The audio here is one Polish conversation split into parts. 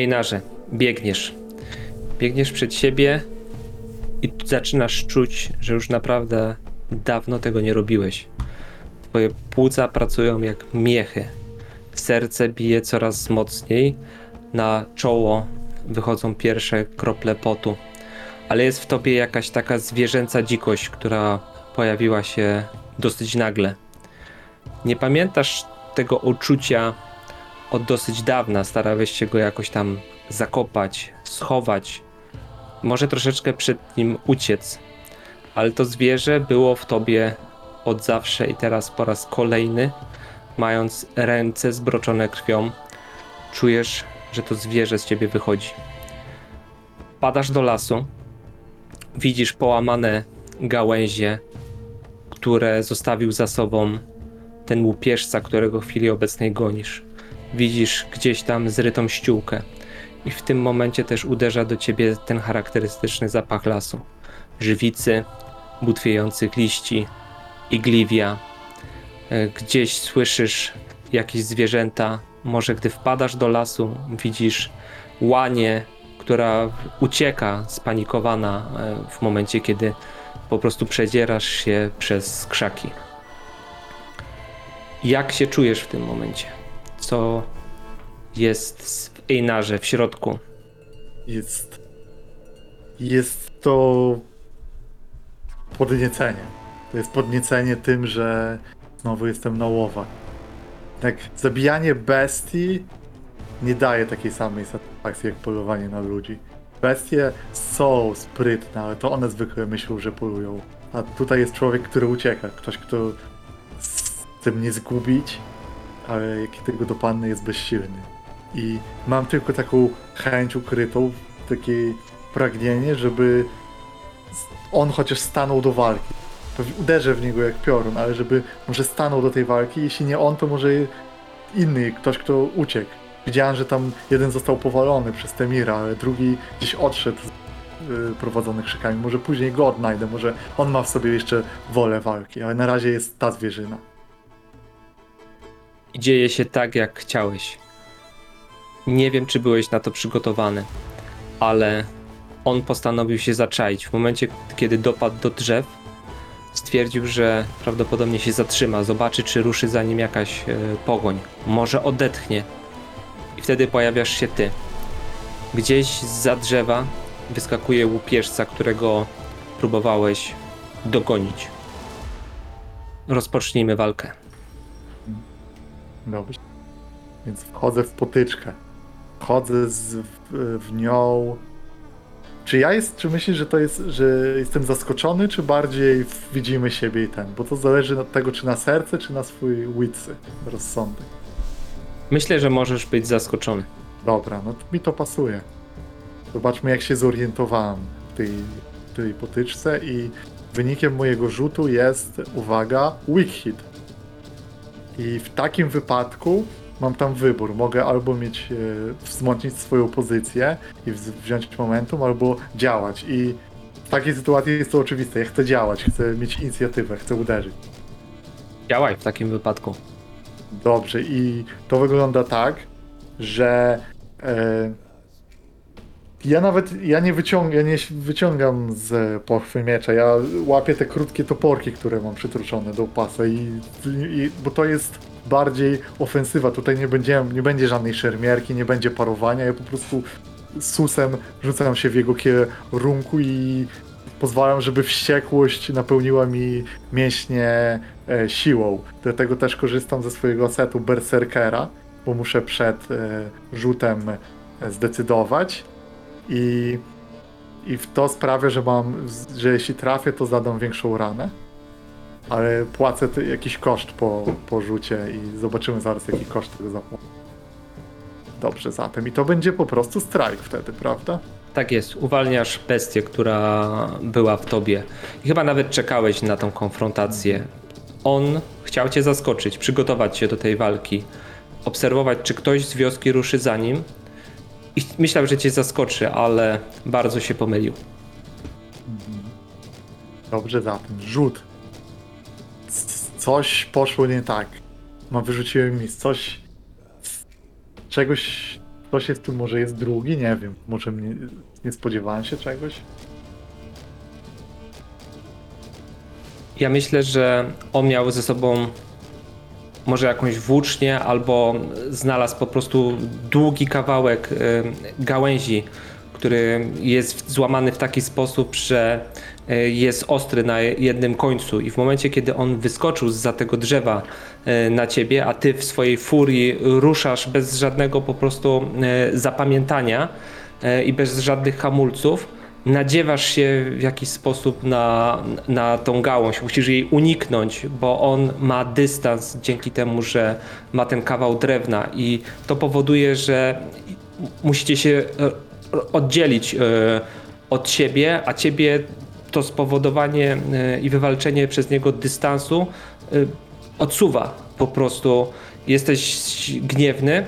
Ejnarze, biegniesz. Biegniesz przed siebie i zaczynasz czuć, że już naprawdę dawno tego nie robiłeś. Twoje płuca pracują jak miechy. Serce bije coraz mocniej. Na czoło wychodzą pierwsze krople potu. Ale jest w tobie jakaś taka zwierzęca dzikość, która pojawiła się dosyć nagle. Nie pamiętasz tego uczucia od dosyć dawna. Starałeś się go jakoś tam zakopać, schować, może troszeczkę przed nim uciec. Ale to zwierzę było w tobie od zawsze i teraz po raz kolejny, mając ręce zbroczone krwią, czujesz, że to zwierzę z ciebie wychodzi. Padasz do lasu, widzisz połamane gałęzie, które zostawił za sobą ten łupieżca, którego w chwili obecnej gonisz. Widzisz gdzieś tam zrytą ściółkę i w tym momencie też uderza do ciebie ten charakterystyczny zapach lasu. Żywicy, butwiejących liści, igliwia. E, Gdzieś słyszysz jakieś zwierzęta. Może gdy wpadasz do lasu, widzisz łanię, która ucieka spanikowana e, w momencie, kiedy po prostu przedzierasz się przez krzaki. Jak się czujesz w tym momencie? Co jest w Einarze w środku? Jest. Jest to. Podniecenie. To jest podniecenie tym, że znowu jestem na łowach. Tak, zabijanie bestii nie daje takiej samej satysfakcji jak polowanie na ludzi. Bestie są sprytne, ale to one zwykle myślą, że polują. A tutaj jest człowiek, który ucieka. Ktoś, kto chce mnie zgubić, ale jak tego dopadnę, jest bezsilny. I mam tylko taką chęć ukrytą, takie pragnienie, żeby on chociaż stanął do walki. Uderzę w niego jak piorun, ale żeby może stanął do tej walki. Jeśli nie on, to może inny, ktoś, kto uciekł. Widziałem, że tam jeden został powalony przez Temira, ale drugi gdzieś odszedł yy, prowadzony krzykami. Może później go odnajdę, może on ma w sobie jeszcze wolę walki, ale na razie jest ta zwierzyna. I dzieje się tak, jak chciałeś. Nie wiem, czy byłeś na to przygotowany, ale on postanowił się zaczaić. W momencie, kiedy dopadł do drzew, stwierdził, że prawdopodobnie się zatrzyma, zobaczy, czy ruszy za nim jakaś e, pogoń. Może odetchnie. I wtedy pojawiasz się ty. Gdzieś za drzewa wyskakuje łupieżca, którego próbowałeś dogonić. Rozpocznijmy walkę. Dobrze. Więc wchodzę w potyczkę. Wchodzę z, w, w nią. Czy ja jest, czy myślisz, że to jest, że jestem zaskoczony, czy bardziej widzimy siebie i ten? Bo to zależy od tego, czy na serce, czy na swój witsy, rozsądek. Myślę, że możesz być zaskoczony. Dobra, no to mi to pasuje. Zobaczmy, jak się zorientowałem w tej, w tej potyczce i wynikiem mojego rzutu jest, uwaga, weak hit. I w takim wypadku mam tam wybór. Mogę albo mieć, e, wzmocnić swoją pozycję i wz- wziąć momentum, albo działać. I w takiej sytuacji jest to oczywiste. Ja chcę działać, chcę mieć inicjatywę, chcę uderzyć. Działaj w takim wypadku. Dobrze, i to wygląda tak, że e, ja nawet ja nie, wyciąg, ja nie wyciągam z pochwy miecza, ja łapię te krótkie toporki, które mam przytruczone do pasa i, i bo to jest bardziej ofensywa. Tutaj nie będzie, nie będzie żadnej szermierki, nie będzie parowania, ja po prostu susem rzucam się w jego kierunku i pozwalam, żeby wściekłość napełniła mi mięśnie e, siłą. Dlatego też korzystam ze swojego setu Berserkera, bo muszę przed e, rzutem e, zdecydować. I, I w to sprawia, że mam, że jeśli trafię, to zadam większą ranę. Ale płacę jakiś koszt po, po rzucie i zobaczymy zaraz, jaki koszt tego zapłacę. Dobrze, zatem i to będzie po prostu strike wtedy, prawda? Tak jest, uwalniasz bestię, która była w tobie. I chyba nawet czekałeś na tą konfrontację. On chciał cię zaskoczyć, przygotować się do tej walki, obserwować, czy ktoś z wioski ruszy za nim. I myślał, że cię zaskoczy, ale bardzo się pomylił. Dobrze, zatem rzut. C- Coś poszło nie tak. Ma wyrzuciłem mi coś. Czegoś ktoś jest tu, może jest drugi, nie wiem. Może mnie, nie spodziewałem się czegoś. Ja myślę, że on miał ze sobą może jakąś włócznię, albo znalazł po prostu długi kawałek y, gałęzi, który jest złamany w taki sposób, że y, jest ostry na jednym końcu. I w momencie, kiedy on wyskoczył za tego drzewa y, na ciebie, a ty w swojej furii ruszasz bez żadnego po prostu zapamiętania i bez żadnych hamulców, nadziewasz się w jakiś sposób na, na tą gałąź, musisz jej uniknąć, bo on ma dystans dzięki temu, że ma ten kawał drewna i to powoduje, że musicie się e, oddzielić e, od siebie, a ciebie to spowodowanie e, i wywalczenie przez niego dystansu odsuwa po prostu. Jesteś gniewny,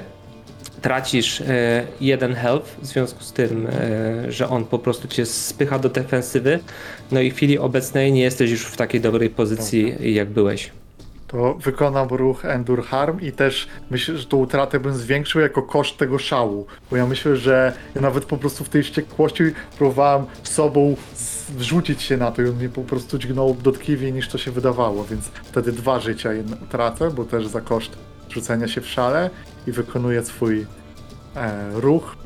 tracisz e, jeden health w związku z tym, e, że on po prostu cię spycha do defensywy. No i w chwili obecnej nie jesteś już w takiej dobrej pozycji, jak byłeś. To wykonam ruch Endure Harm i też myślę, że tą utratę bym zwiększył jako koszt tego szału. Bo ja myślę, że ja nawet po prostu w tej wściekłości próbowałem sobą wrzucić się na to i on mnie po prostu dźgnął dotkliwiej niż to się wydawało, więc wtedy dwa życia tracę, bo też za koszt rzucenia się w szale i wykonuję swój e, ruch.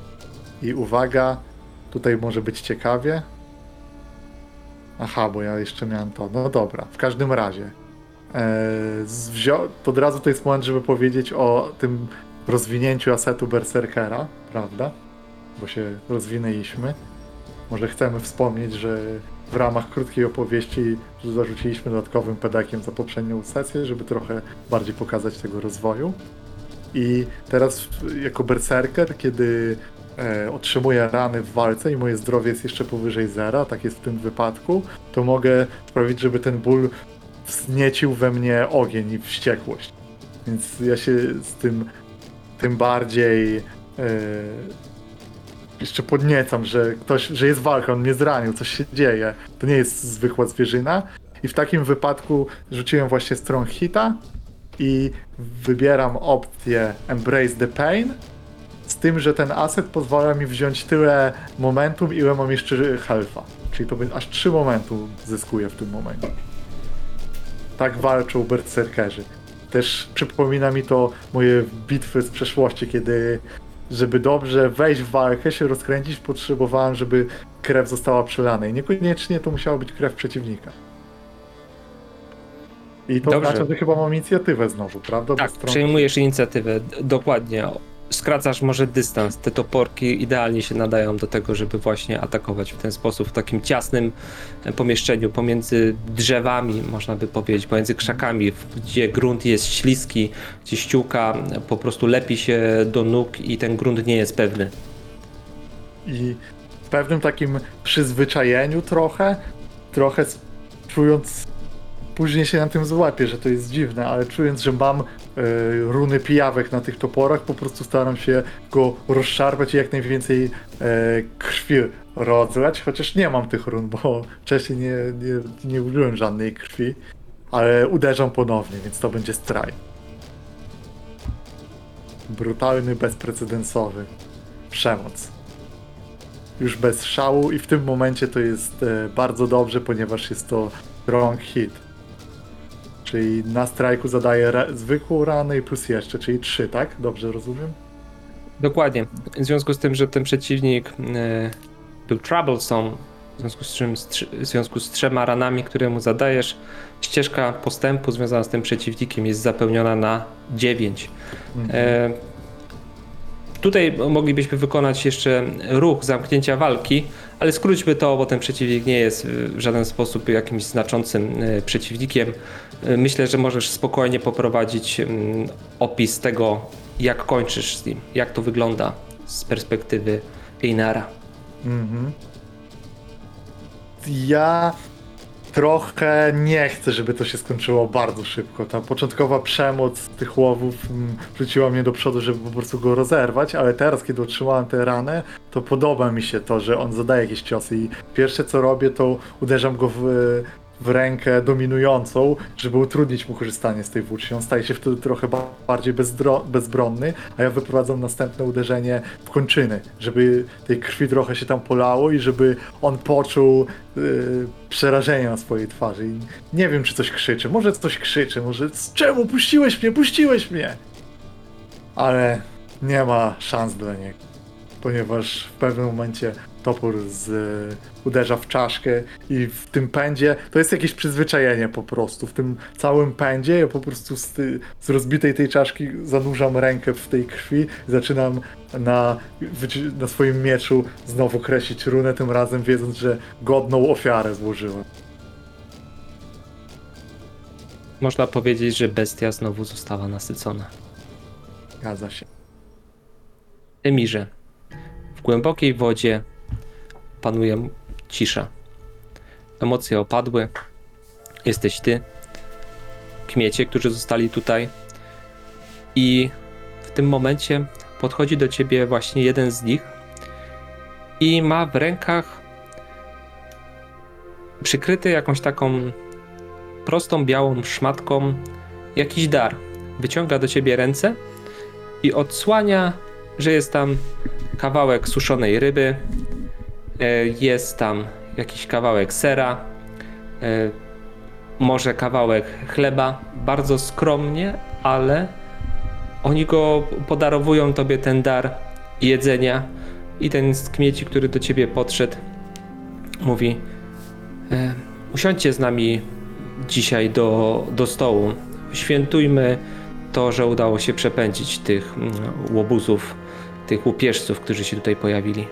I uwaga, tutaj może być ciekawie. Aha, bo ja jeszcze miałem to. No dobra, w każdym razie. E, od razu to jest moment, żeby powiedzieć o tym rozwinięciu asetu Berserkera, prawda? Bo się rozwinęliśmy. Może chcemy wspomnieć, że w ramach krótkiej opowieści zarzuciliśmy dodatkowym pedakiem za poprzednią sesję, żeby trochę bardziej pokazać tego rozwoju. I teraz jako berserker, kiedy e, otrzymuję rany w walce i moje zdrowie jest jeszcze powyżej zera, tak jest w tym wypadku, to mogę sprawić, żeby ten ból wzniecił we mnie ogień i wściekłość. Więc ja się z tym tym bardziej e, jeszcze podniecam, że ktoś, że jest walka, on mnie zranił, coś się dzieje. To nie jest zwykła zwierzyna. I w takim wypadku rzuciłem właśnie strong hita i wybieram opcję Embrace the Pain. Z tym, że ten aset pozwala mi wziąć tyle momentum, ile mam jeszcze health'a. Czyli to będzie aż 3 momentum zyskuję w tym momencie. Tak walczą berserkerzy. Też przypomina mi to moje bitwy z przeszłości, kiedy żeby dobrze wejść w walkę, się rozkręcić, potrzebowałem, żeby krew została przelana. I niekoniecznie to musiała być krew przeciwnika. I to Dobrze. oznacza, że chyba mam inicjatywę znowu, prawda? Tak, stron- przejmujesz inicjatywę, dokładnie. Skracasz może dystans. Te toporki idealnie się nadają do tego, żeby właśnie atakować w ten sposób, w takim ciasnym e, pomieszczeniu pomiędzy drzewami, można by powiedzieć, pomiędzy krzakami, gdzie grunt jest śliski, gdzie ściółka e, po prostu lepi się do nóg i ten grunt nie jest pewny. I w pewnym takim przyzwyczajeniu trochę, trochę czując, później się na tym złapię, że to jest dziwne, ale czując, że mam e, runy pijawek na tych toporach, po prostu staram się go rozszarpać i jak najwięcej e, krwi rozlać, chociaż nie mam tych run, bo wcześniej nie, nie, nie użyłem żadnej krwi, ale uderzam ponownie, więc to będzie straj. Brutalny, bezprecedensowy. Przemoc już bez szału i w tym momencie to jest e, bardzo dobrze, ponieważ jest to strong hit. Czyli na strajku zadaje ra- zwykłą ranę i plus jeszcze, czyli 3, tak? Dobrze rozumiem? Dokładnie. W związku z tym, że ten przeciwnik e, był troublesome, w związku z czym trzy- w związku z trzema ranami, które mu zadajesz, ścieżka postępu związana z tym przeciwnikiem jest zapełniona na 9. E, tutaj moglibyśmy wykonać jeszcze ruch zamknięcia walki, ale skróćmy to, bo ten przeciwnik nie jest w żaden sposób jakimś znaczącym e, przeciwnikiem. E, Myślę, że możesz spokojnie poprowadzić mm, opis tego, jak kończysz z nim, jak to wygląda z perspektywy Einara. Mhm. Ja trochę nie chcę, żeby to się skończyło bardzo szybko. Ta początkowa przemoc tych łowów mm, wrzuciła mnie do przodu, żeby po prostu go rozerwać, ale teraz, kiedy otrzymałem tę ranę, to podoba mi się to, że on zadaje jakieś ciosy i pierwsze co robię, to uderzam go w, w rękę dominującą, żeby utrudnić mu korzystanie z tej włóczni. On staje się wtedy trochę ba- bardziej bezbronny, a ja wyprowadzam następne uderzenie w kończyny, żeby tej krwi trochę się tam polało i żeby on poczuł yy, przerażenie na swojej twarzy. I nie wiem, czy coś krzyczy. Może coś krzyczy, może czemu puściłeś mnie, puściłeś mnie! Ale nie ma szans dla niego, ponieważ w pewnym momencie topór z, uderza w czaszkę i w tym pędzie, to jest jakieś przyzwyczajenie po prostu, w tym całym pędzie ja po prostu z, z rozbitej tej czaszki zanurzam rękę w tej krwi i zaczynam na, na swoim mieczu znowu kreślić runę, tym razem wiedząc, że godną ofiarę złożyłem. Można powiedzieć, że bestia znowu została nasycona. Zgadza się. Emirze, w głębokiej wodzie panuje cisza. Emocje opadły. Jesteś ty, kmiecie, którzy zostali tutaj. I w tym momencie podchodzi do ciebie właśnie jeden z nich i ma w rękach przykryty jakąś taką prostą białą szmatką jakiś dar. Wyciąga do ciebie ręce i odsłania że jest tam kawałek suszonej ryby, jest tam jakiś kawałek sera, e, może kawałek chleba, bardzo skromnie, ale oni go podarowują tobie ten dar jedzenia i ten z kmieci, który do ciebie podszedł, mówi e, usiądźcie z nami dzisiaj do, do stołu, świętujmy to, że udało się przepędzić tych mm, łobuzów, tych łupieżców, którzy się tutaj pojawili.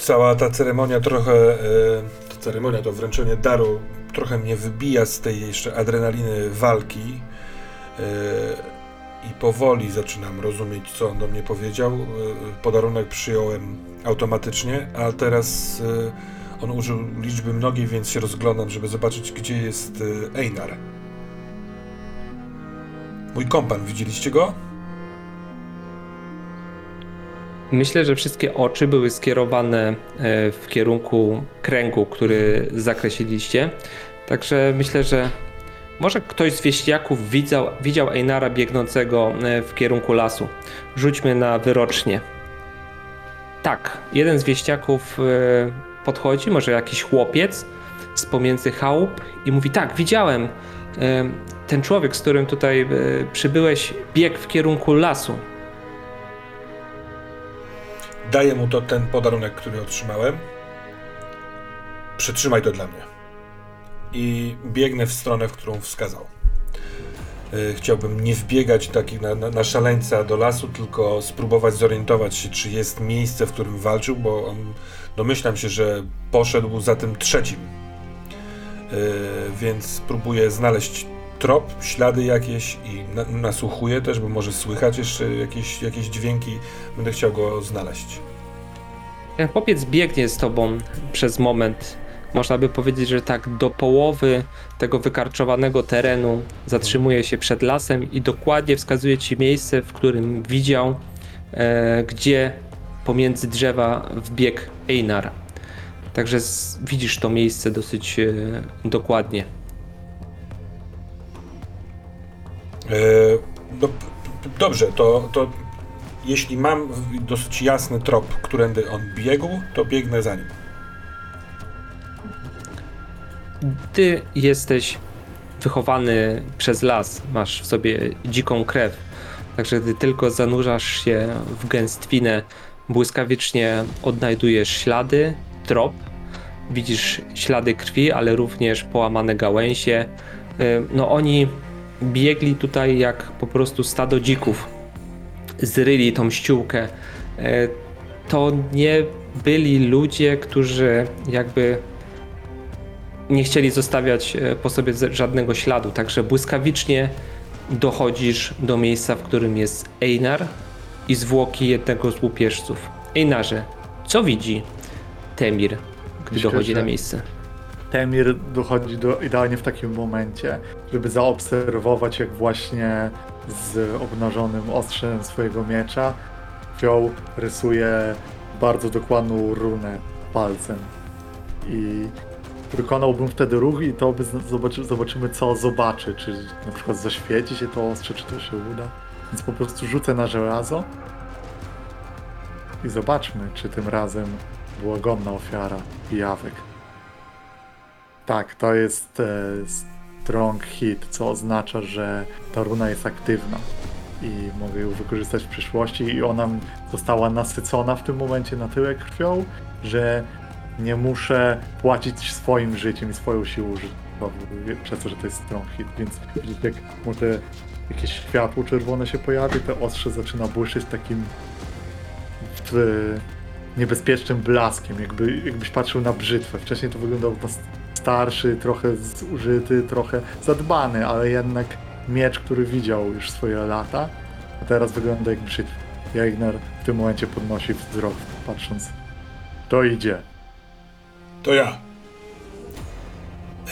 Cała ta ceremonia trochę, e, ta ceremonia, to wręczenie daru trochę mnie wybija z tej jeszcze adrenaliny walki e, i powoli zaczynam rozumieć, co on do mnie powiedział. E, Podarunek przyjąłem automatycznie, a teraz on użył liczby mnogiej, więc się rozglądam, żeby zobaczyć, gdzie jest Einar. Mój kompan, widzieliście go? Myślę, że wszystkie oczy były skierowane e, w kierunku kręgu, który zakreśliliście. Także myślę, że może ktoś z wieśniaków widział, widział Einara biegnącego e, w kierunku lasu. Rzućmy na wyrocznie. Tak, jeden z wieśniaków e, podchodzi, może jakiś chłopiec z pomiędzy chałup i mówi: Tak, widziałem. Ten człowiek, z którym tutaj przybyłeś, biegł w kierunku lasu. Daję mu to ten podarunek, który otrzymałem. Przytrzymaj to dla mnie. I biegnę w stronę, w którą wskazał. Yy, Chciałbym nie wbiegać taki na, na, na szaleńca do lasu, tylko spróbować zorientować się, czy jest miejsce, w którym walczył, bo on, domyślam się, że poszedł za tym trzecim. Yy, więc spróbuję znaleźć trop, ślady jakieś i na, nasłuchuję też, bo może słychać jeszcze jakieś, jakieś dźwięki. Będę chciał go znaleźć. Chłopiec biegnie z tobą przez moment. Można by powiedzieć, że tak do połowy tego wykarczowanego terenu zatrzymuje się przed lasem i dokładnie wskazuje ci miejsce, w którym widział, e, gdzie pomiędzy drzewa wbiegł Einar. Także z, widzisz to miejsce dosyć e, dokładnie. Dobrze, to, to jeśli mam dosyć jasny trop, którędy on biegł, to biegnę za nim. Ty jesteś wychowany przez las, masz w sobie dziką krew. Także gdy tylko zanurzasz się w gęstwinę, błyskawicznie odnajdujesz ślady, trop. Widzisz ślady krwi, ale również połamane gałęzie. Y, No oni biegli tutaj jak po prostu stado dzików. Zryli tą ściółkę. Y, To nie byli ludzie, którzy jakby nie chcieli zostawiać e, po sobie żadnego śladu, także błyskawicznie dochodzisz do miejsca, w którym jest Einar i zwłoki jednego z łupieżców. Einarze, co widzi Temir, gdy Myślę, dochodzi na miejsce? Temir dochodzi do, idealnie w takim momencie, żeby zaobserwować, jak właśnie z obnażonym ostrzem swojego miecza Fioł rysuje bardzo dokładną runę palcem. I wykonałbym wtedy ruch i to by zobaczy, zobaczymy co zobaczy, czy na przykład zaświeci się to ostrze, czy to się uda. Więc po prostu rzucę na żelazo i zobaczmy, czy tym razem była godna ofiara pijawek. Tak, to jest e, strong hit, co oznacza, że ta runa jest aktywna i mogę ją wykorzystać w przyszłości i ona została nasycona w tym momencie na tyle krwią, że nie muszę płacić swoim życiem i swoją siłą życiową przez to, że to jest strong hit, więc widzicie, jak mu te jakieś światło czerwone się pojawi, to ostrze zaczyna błyszczeć takim w, niebezpiecznym blaskiem, jakby, jakbyś patrzył na brzytwę. Wcześniej to wyglądał na starszy, trochę zużyty, trochę zadbany, ale jednak miecz, który widział już swoje lata, a teraz wygląda jak brzytwa. Jagner w tym momencie podnosi wzrok, patrząc. To idzie. To ja.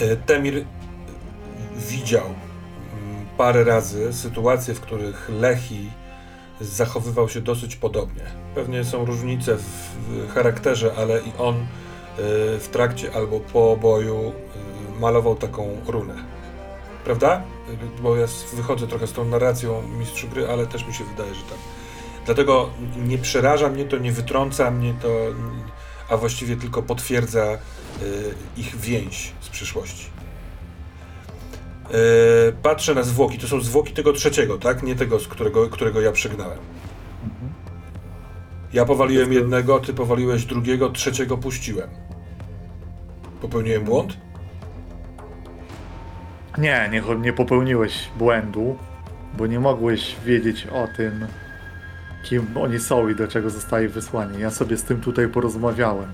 E, Temir widział mm, parę razy sytuacje, w których Lechi zachowywał się dosyć podobnie. Pewnie są różnice w charakterze, ale i on w trakcie albo po boju e, malował taką runę. Prawda? Bo ja wychodzę trochę z tą narracją mistrzu gry, ale też mi się wydaje, że tak. Dlatego nie przeraża mnie to, nie wytrąca mnie to, a właściwie tylko potwierdza e, ich więź z przyszłości. E, Patrzę na zwłoki. To są zwłoki tego trzeciego, tak? Nie tego, z którego, którego ja przegnałem. Ja powaliłem jednego, ty powaliłeś drugiego, trzeciego puściłem. Popełniłem błąd? Nie, nie, nie popełniłeś błędu, bo nie mogłeś wiedzieć o tym, kim oni są i do czego zostali wysłani. Ja sobie z tym tutaj porozmawiałem.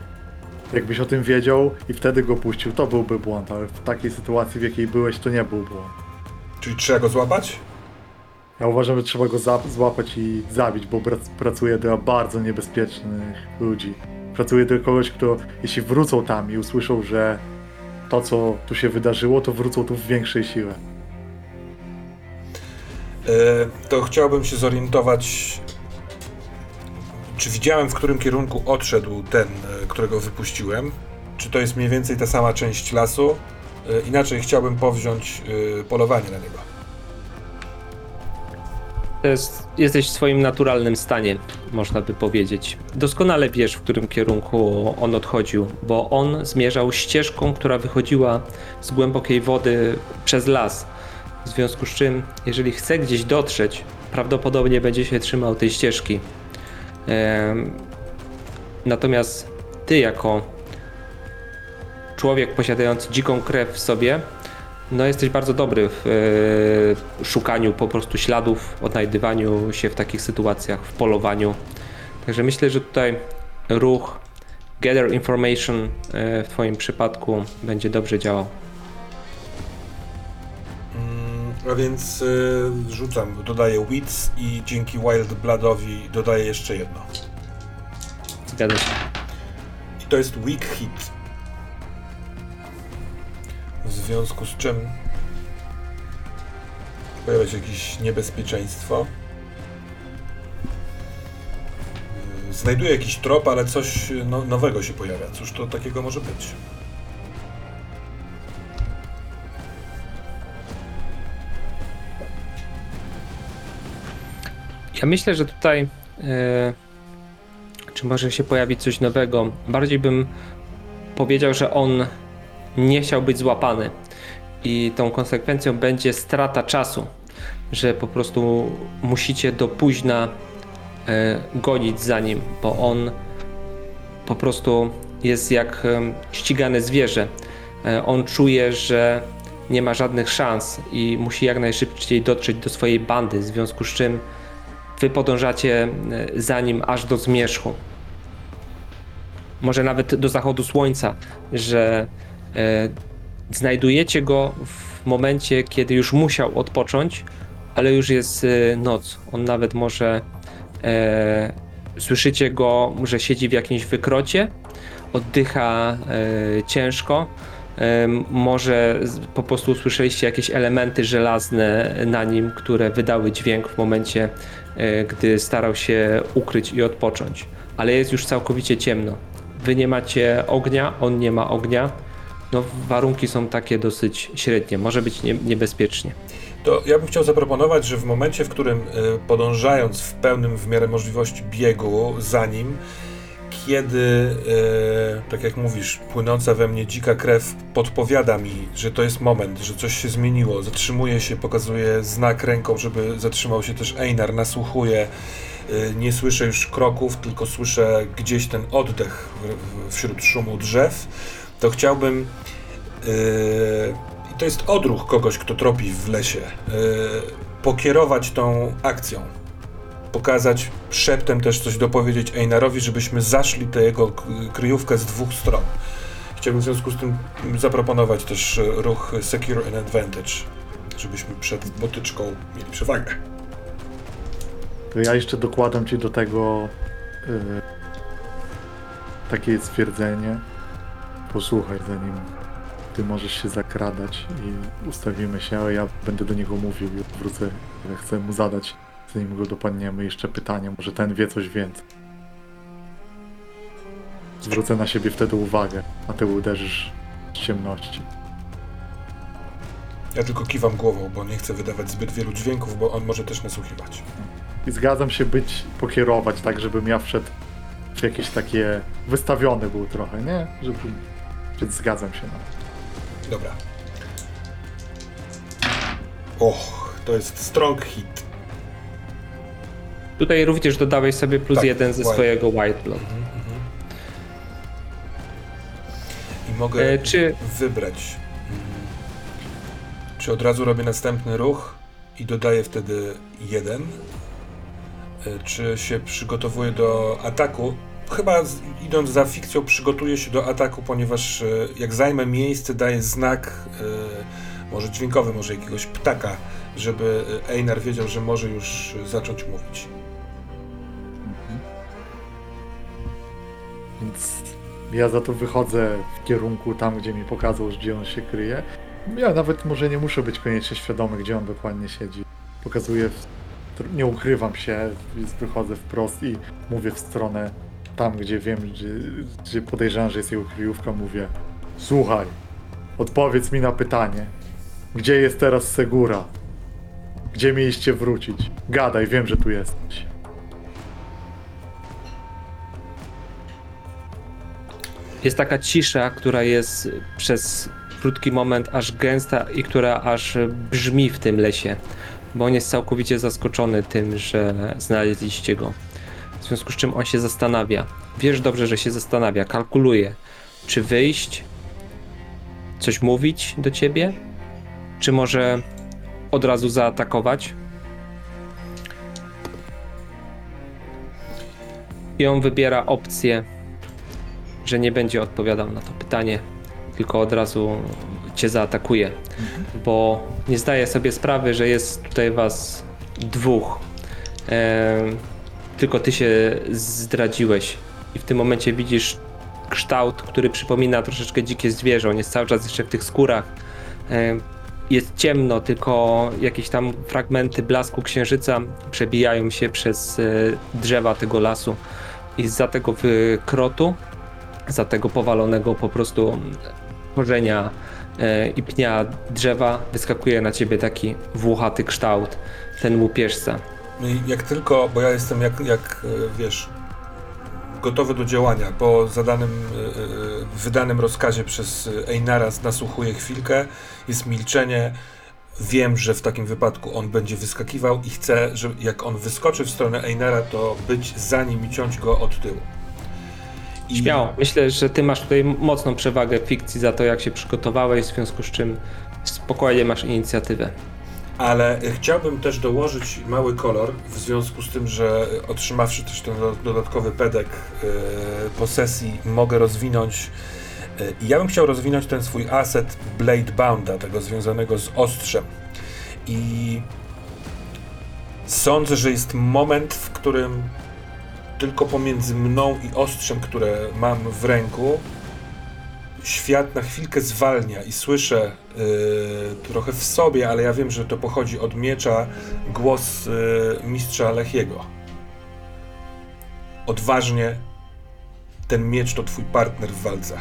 Jakbyś o tym wiedział i wtedy go puścił, to byłby błąd, ale w takiej sytuacji, w jakiej byłeś, to nie był błąd. Czyli trzeba go złapać? Ja uważam, że trzeba go złapać i zabić, bo prac- pracuje dla bardzo niebezpiecznych ludzi. Pracuje dla kogoś, kto jeśli wrócą tam i usłyszą, że to, co tu się wydarzyło, to wrócą tu w większej sile. To chciałbym się zorientować, czy widziałem, w którym kierunku odszedł ten, e, którego wypuściłem. Czy to jest mniej więcej ta sama część lasu? E, Inaczej chciałbym powziąć e, polowanie na niego. To jest, jesteś w swoim naturalnym stanie, można by powiedzieć. Doskonale wiesz, w którym kierunku on odchodził, bo on zmierzał ścieżką, która wychodziła z głębokiej wody przez las. W związku z czym, jeżeli chce gdzieś dotrzeć, prawdopodobnie będzie się trzymał tej ścieżki. Natomiast ty, jako człowiek posiadający dziką krew w sobie, no jesteś bardzo dobry w e, szukaniu po prostu śladów, odnajdywaniu się w takich sytuacjach, w polowaniu. Także myślę, że tutaj ruch Gather Information e, w Twoim przypadku będzie dobrze działał. Mm, A więc y, rzucam, dodaję Wits i dzięki Wild Bloodowi dodaję jeszcze jedno. Zgadza się. I to jest Weak Hit. W związku z czym pojawia się jakieś niebezpieczeństwo. Y, Znajduję jakiś trop, ale coś no, nowego się pojawia. Cóż to takiego może być? Ja myślę, że tutaj e, czy może się pojawić coś nowego. Bardziej bym powiedział, że on nie chciał być złapany i tą konsekwencją będzie strata czasu, że po prostu musicie do późna e, gonić za nim, bo on po prostu jest jak ścigane zwierzę. E, On czuje, że nie ma żadnych szans i musi jak najszybciej dotrzeć do swojej bandy, w związku z czym wy podążacie e, za nim aż do zmierzchu. Może nawet do zachodu słońca, że znajdujecie go w momencie, kiedy już musiał odpocząć, ale już jest e, noc. On nawet może e, słyszycie go, że siedzi w jakimś wykrocie, oddycha e, ciężko. E, może po prostu usłyszeliście jakieś elementy żelazne na nim, które wydały dźwięk w momencie, e, gdy starał się ukryć i odpocząć. Ale jest już całkowicie ciemno. Wy nie macie ognia, on nie ma ognia. No, warunki są takie dosyć średnie. Może być nie, niebezpiecznie. To ja bym chciał zaproponować, że w momencie, w którym y, podążając w pełnym w miarę możliwości biegu za nim, kiedy, y, tak jak mówisz, płynąca we mnie dzika krew podpowiada mi, że to jest moment, że coś się zmieniło, zatrzymuje się, pokazuje znak ręką, żeby zatrzymał się też Einar, nasłuchuje, y, nie słyszę już kroków, tylko słyszę gdzieś ten oddech wśród szumu drzew, to chciałbym y, i to jest odruch kogoś, kto tropi w lesie. Yy, pokierować tą akcją. Pokazać szeptem też coś dopowiedzieć Einarowi, żebyśmy zaszli tę jego kryjówkę z dwóch stron. Chciałbym w związku z tym zaproponować też e, ruch Secure and Advantage, żebyśmy przed botyczką mieli przewagę. To ja jeszcze dokładam ci do tego y, takie stwierdzenie. Posłuchaj, zanim ty możesz się zakradać i ustawimy się, a ja będę do niego mówił i wrócę. Chcę mu zadać, zanim go dopadniemy, jeszcze pytanie. Może ten wie coś więcej. Zwrócę na siebie wtedy uwagę, a ty uderzysz z ciemności. Ja tylko kiwam głową, bo nie chcę wydawać zbyt wielu dźwięków, bo on może też nasłuchiwać. I zgadzam się być, pokierować tak, żebym ja wszedł w jakieś takie... Wystawiony był trochę, nie? Żeby... Więc zgadzam się na to. Dobra. Och, to jest strong hit. Tutaj również dodałeś sobie plus Tak, jeden ze white. swojego White Blood. I mogę E, czy- wybrać. mm, Czy od razu robię następny ruch i dodaję wtedy jeden? E, Czy się przygotowuję do ataku? Chyba idąc za fikcją, przygotuję się do ataku, ponieważ e, jak zajmę miejsce, daję znak, e, może dźwiękowy, może jakiegoś ptaka, żeby e, Einar wiedział, że może już zacząć mówić. Więc ja za to wychodzę w kierunku tam, gdzie mi pokazał, gdzie on się kryje. Ja nawet może nie muszę być koniecznie świadomy, gdzie on dokładnie siedzi. Pokazuję, nie ukrywam się, więc wychodzę wprost i mówię w stronę tam, gdzie wiem, gdzie, gdzie podejrzewam, że jest jego kryjówka, mówię Słuchaj, odpowiedz mi na pytanie. Gdzie jest teraz Segura? Gdzie mieliście wrócić? Gadaj, wiem, że tu jesteś. Jest taka cisza, która jest przez krótki moment aż gęsta i która aż brzmi w tym lesie, bo on jest całkowicie zaskoczony tym, że znaleźliście go. W związku z czym on się zastanawia. Wiesz dobrze, że się zastanawia, kalkuluje, czy wyjść, coś mówić do ciebie, czy może od razu zaatakować. I on wybiera opcję że nie będzie odpowiadał na to pytanie, tylko od razu cię zaatakuje, bo nie zdaje sobie sprawy, że jest tutaj was dwóch. E, tylko ty się zdradziłeś i w tym momencie widzisz kształt, który przypomina troszeczkę dzikie zwierzę. On jest cały czas jeszcze w tych skórach. E, jest ciemno, tylko jakieś tam fragmenty blasku księżyca przebijają się przez e, drzewa tego lasu. I za tego wykrotu za tego powalonego po prostu korzenia e, i pnia drzewa wyskakuje na ciebie taki włochaty kształt, ten łupieżca. No i jak tylko, bo ja jestem jak, jak e, wiesz, gotowy do działania, po zadanym, e, e, wydanym rozkazie przez Einara nasłuchuję chwilkę, jest milczenie, wiem, że w takim wypadku on będzie wyskakiwał i chcę, że jak on wyskoczy w stronę Einara, to być za nim i ciąć go od tyłu. I Śmiało. Myślę, że ty masz tutaj mocną przewagę fikcji za to, jak się przygotowałeś, w związku z czym spokojnie masz inicjatywę. Ale chciałbym też dołożyć mały kolor, w związku z tym, że otrzymawszy też ten do- dodatkowy pedek e, posesji, mogę rozwinąć. e, ja bym chciał rozwinąć ten swój asset Blade Bounda, tego związanego z ostrzem. I sądzę, że jest moment, w którym tylko pomiędzy mną i ostrzem, które mam w ręku, świat na chwilkę zwalnia i słyszę y, trochę w sobie, ale ja wiem, że to pochodzi od miecza, głos y, mistrza Lechiego. Odważnie, ten miecz to twój partner w walce.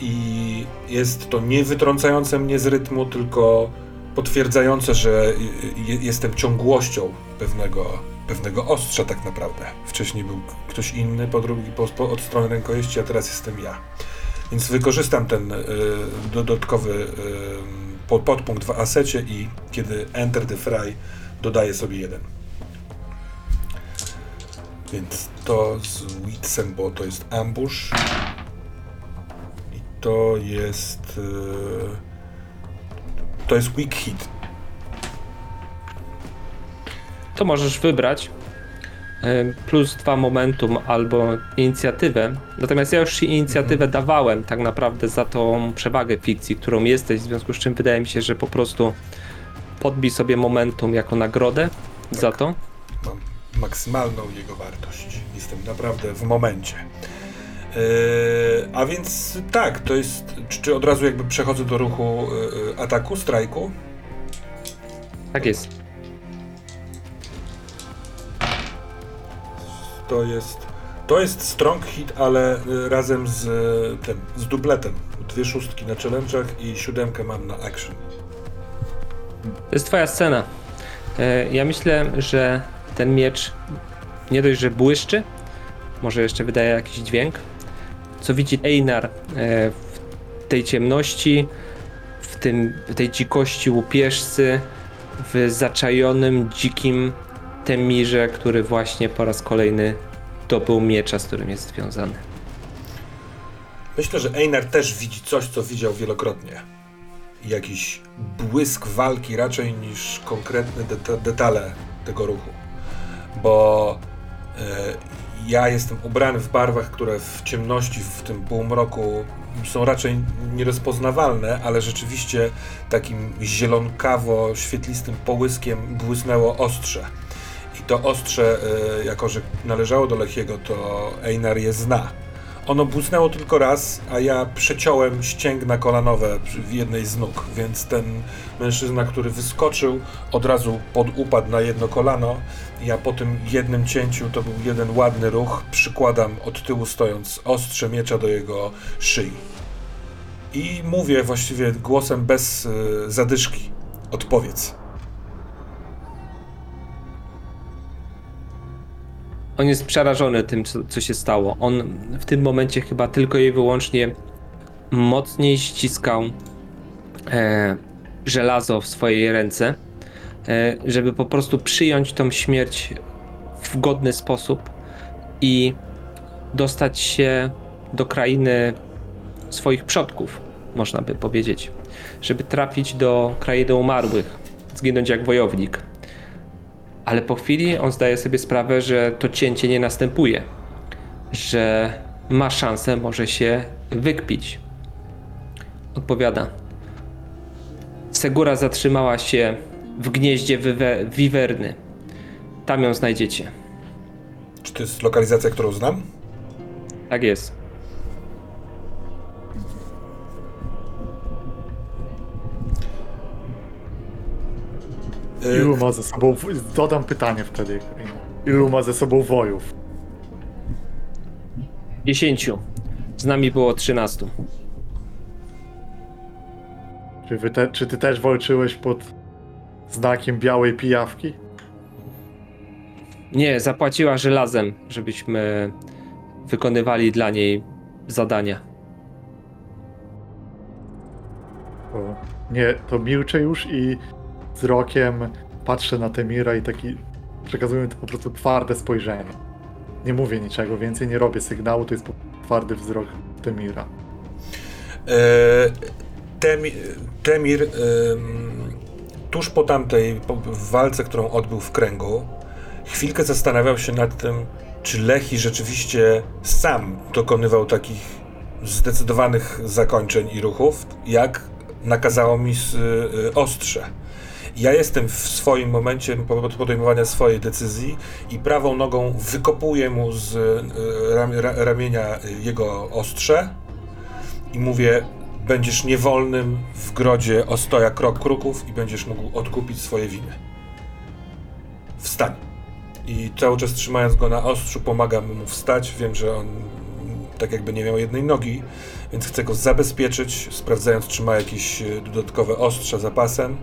i jest to nie wytrącające mnie z rytmu, tylko potwierdzające, że je- jestem ciągłością pewnego, pewnego ostrza tak naprawdę. Wcześniej był ktoś inny po drugi, po, po, od strony rękojeści, a teraz jestem ja. Więc wykorzystam ten y, dodatkowy y, po- podpunkt w asecie i kiedy Enter the Fry dodaję sobie jeden. Więc to z Witsem, bo to jest ambush. I to jest. y, To jest weak hit. To możesz wybrać y, plus dwa momentum albo inicjatywę. Natomiast ja już ci inicjatywę dawałem tak naprawdę za tą przewagę fikcji, którą jesteś, w związku z czym wydaje mi się, że po prostu podbij sobie momentum jako nagrodę za to. Mam maksymalną jego wartość. Jestem naprawdę w momencie. Yy, a więc tak, to jest. Czy, czy od razu jakby przechodzę do ruchu yy, ataku, strajku? Tak jest. To jest. To jest strong hit, ale y, razem z y, tym, z dubletem. Dwie szóstki na challenge'ach i siódemkę mam na action. To jest twoja scena. E, Ja myślę, że ten miecz nie dość, że błyszczy, może jeszcze wydaje jakiś dźwięk. Co widzi Einar e, w tej ciemności, w, tym, w tej dzikości łupieżcy, w zaczajonym, dzikim temirze, który właśnie po raz kolejny dobył miecza, z którym jest związany. Myślę, że Einar też widzi coś, co widział wielokrotnie. Jakiś błysk walki raczej niż konkretne deta- detale tego ruchu. Bo e, ja jestem ubrany w barwach, które w ciemności, w tym półmroku są raczej nierozpoznawalne, ale rzeczywiście takim zielonkawo-świetlistym połyskiem błysnęło ostrze. To ostrze, e, jako że należało do Lechiego, to Einar je zna. Ono błysnęło tylko raz, a ja przeciąłem ścięgna kolanowe w jednej z nóg, więc ten mężczyzna, który wyskoczył, od razu podupadł na jedno kolano. Ja po tym jednym cięciu, to był jeden ładny ruch, przykładam od tyłu stojąc ostrze miecza do jego szyi. I mówię właściwie głosem bez y, zadyszki. Odpowiedz. On jest przerażony tym, co, co się stało. On w tym momencie chyba tylko i wyłącznie mocniej ściskał e, żelazo w swojej ręce, e, żeby po prostu przyjąć tą śmierć w godny sposób i dostać się do krainy swoich przodków, można by powiedzieć. Żeby trafić do krainy umarłych, zginąć jak wojownik ale po chwili on zdaje sobie sprawę, że to cięcie nie następuje, że ma szansę, może się wykpić. Odpowiada. Segura zatrzymała się w gnieździe wiwerny. Tam ją znajdziecie. Czy to jest lokalizacja, którą znam? Tak jest. Ilu ma ze sobą. Dodam pytanie wtedy. Ilu ma ze sobą wojów? Dziesięciu. Z nami było trzynastu. Czy, te, czy ty też walczyłeś pod znakiem białej pijawki? Nie, zapłaciła żelazem, żebyśmy wykonywali dla niej zadania. To nie, to milczę już i wzrokiem patrzę na Temira i taki przekazuję to po prostu twarde spojrzenie. Nie mówię niczego więcej, nie robię sygnału, to jest twardy wzrok Temira. E, Temi, Temir em, tuż po tamtej po, walce, którą odbył w kręgu, chwilkę zastanawiał się nad tym, czy Lechi rzeczywiście sam dokonywał takich zdecydowanych zakończeń i ruchów, jak nakazało mi y, ostrze. Ja jestem w swoim momencie po- podejmowania swojej decyzji i prawą nogą wykopuję mu z ra, ramienia jego ostrze i mówię, będziesz niewolnym w grodzie ostoja krok kruków i będziesz mógł odkupić swoje winy. Wstań. I cały czas trzymając go na ostrzu, pomagam mu wstać. Wiem, że on tak jakby nie miał jednej nogi, więc chcę go zabezpieczyć, sprawdzając, czy ma jakieś e, dodatkowe za pasem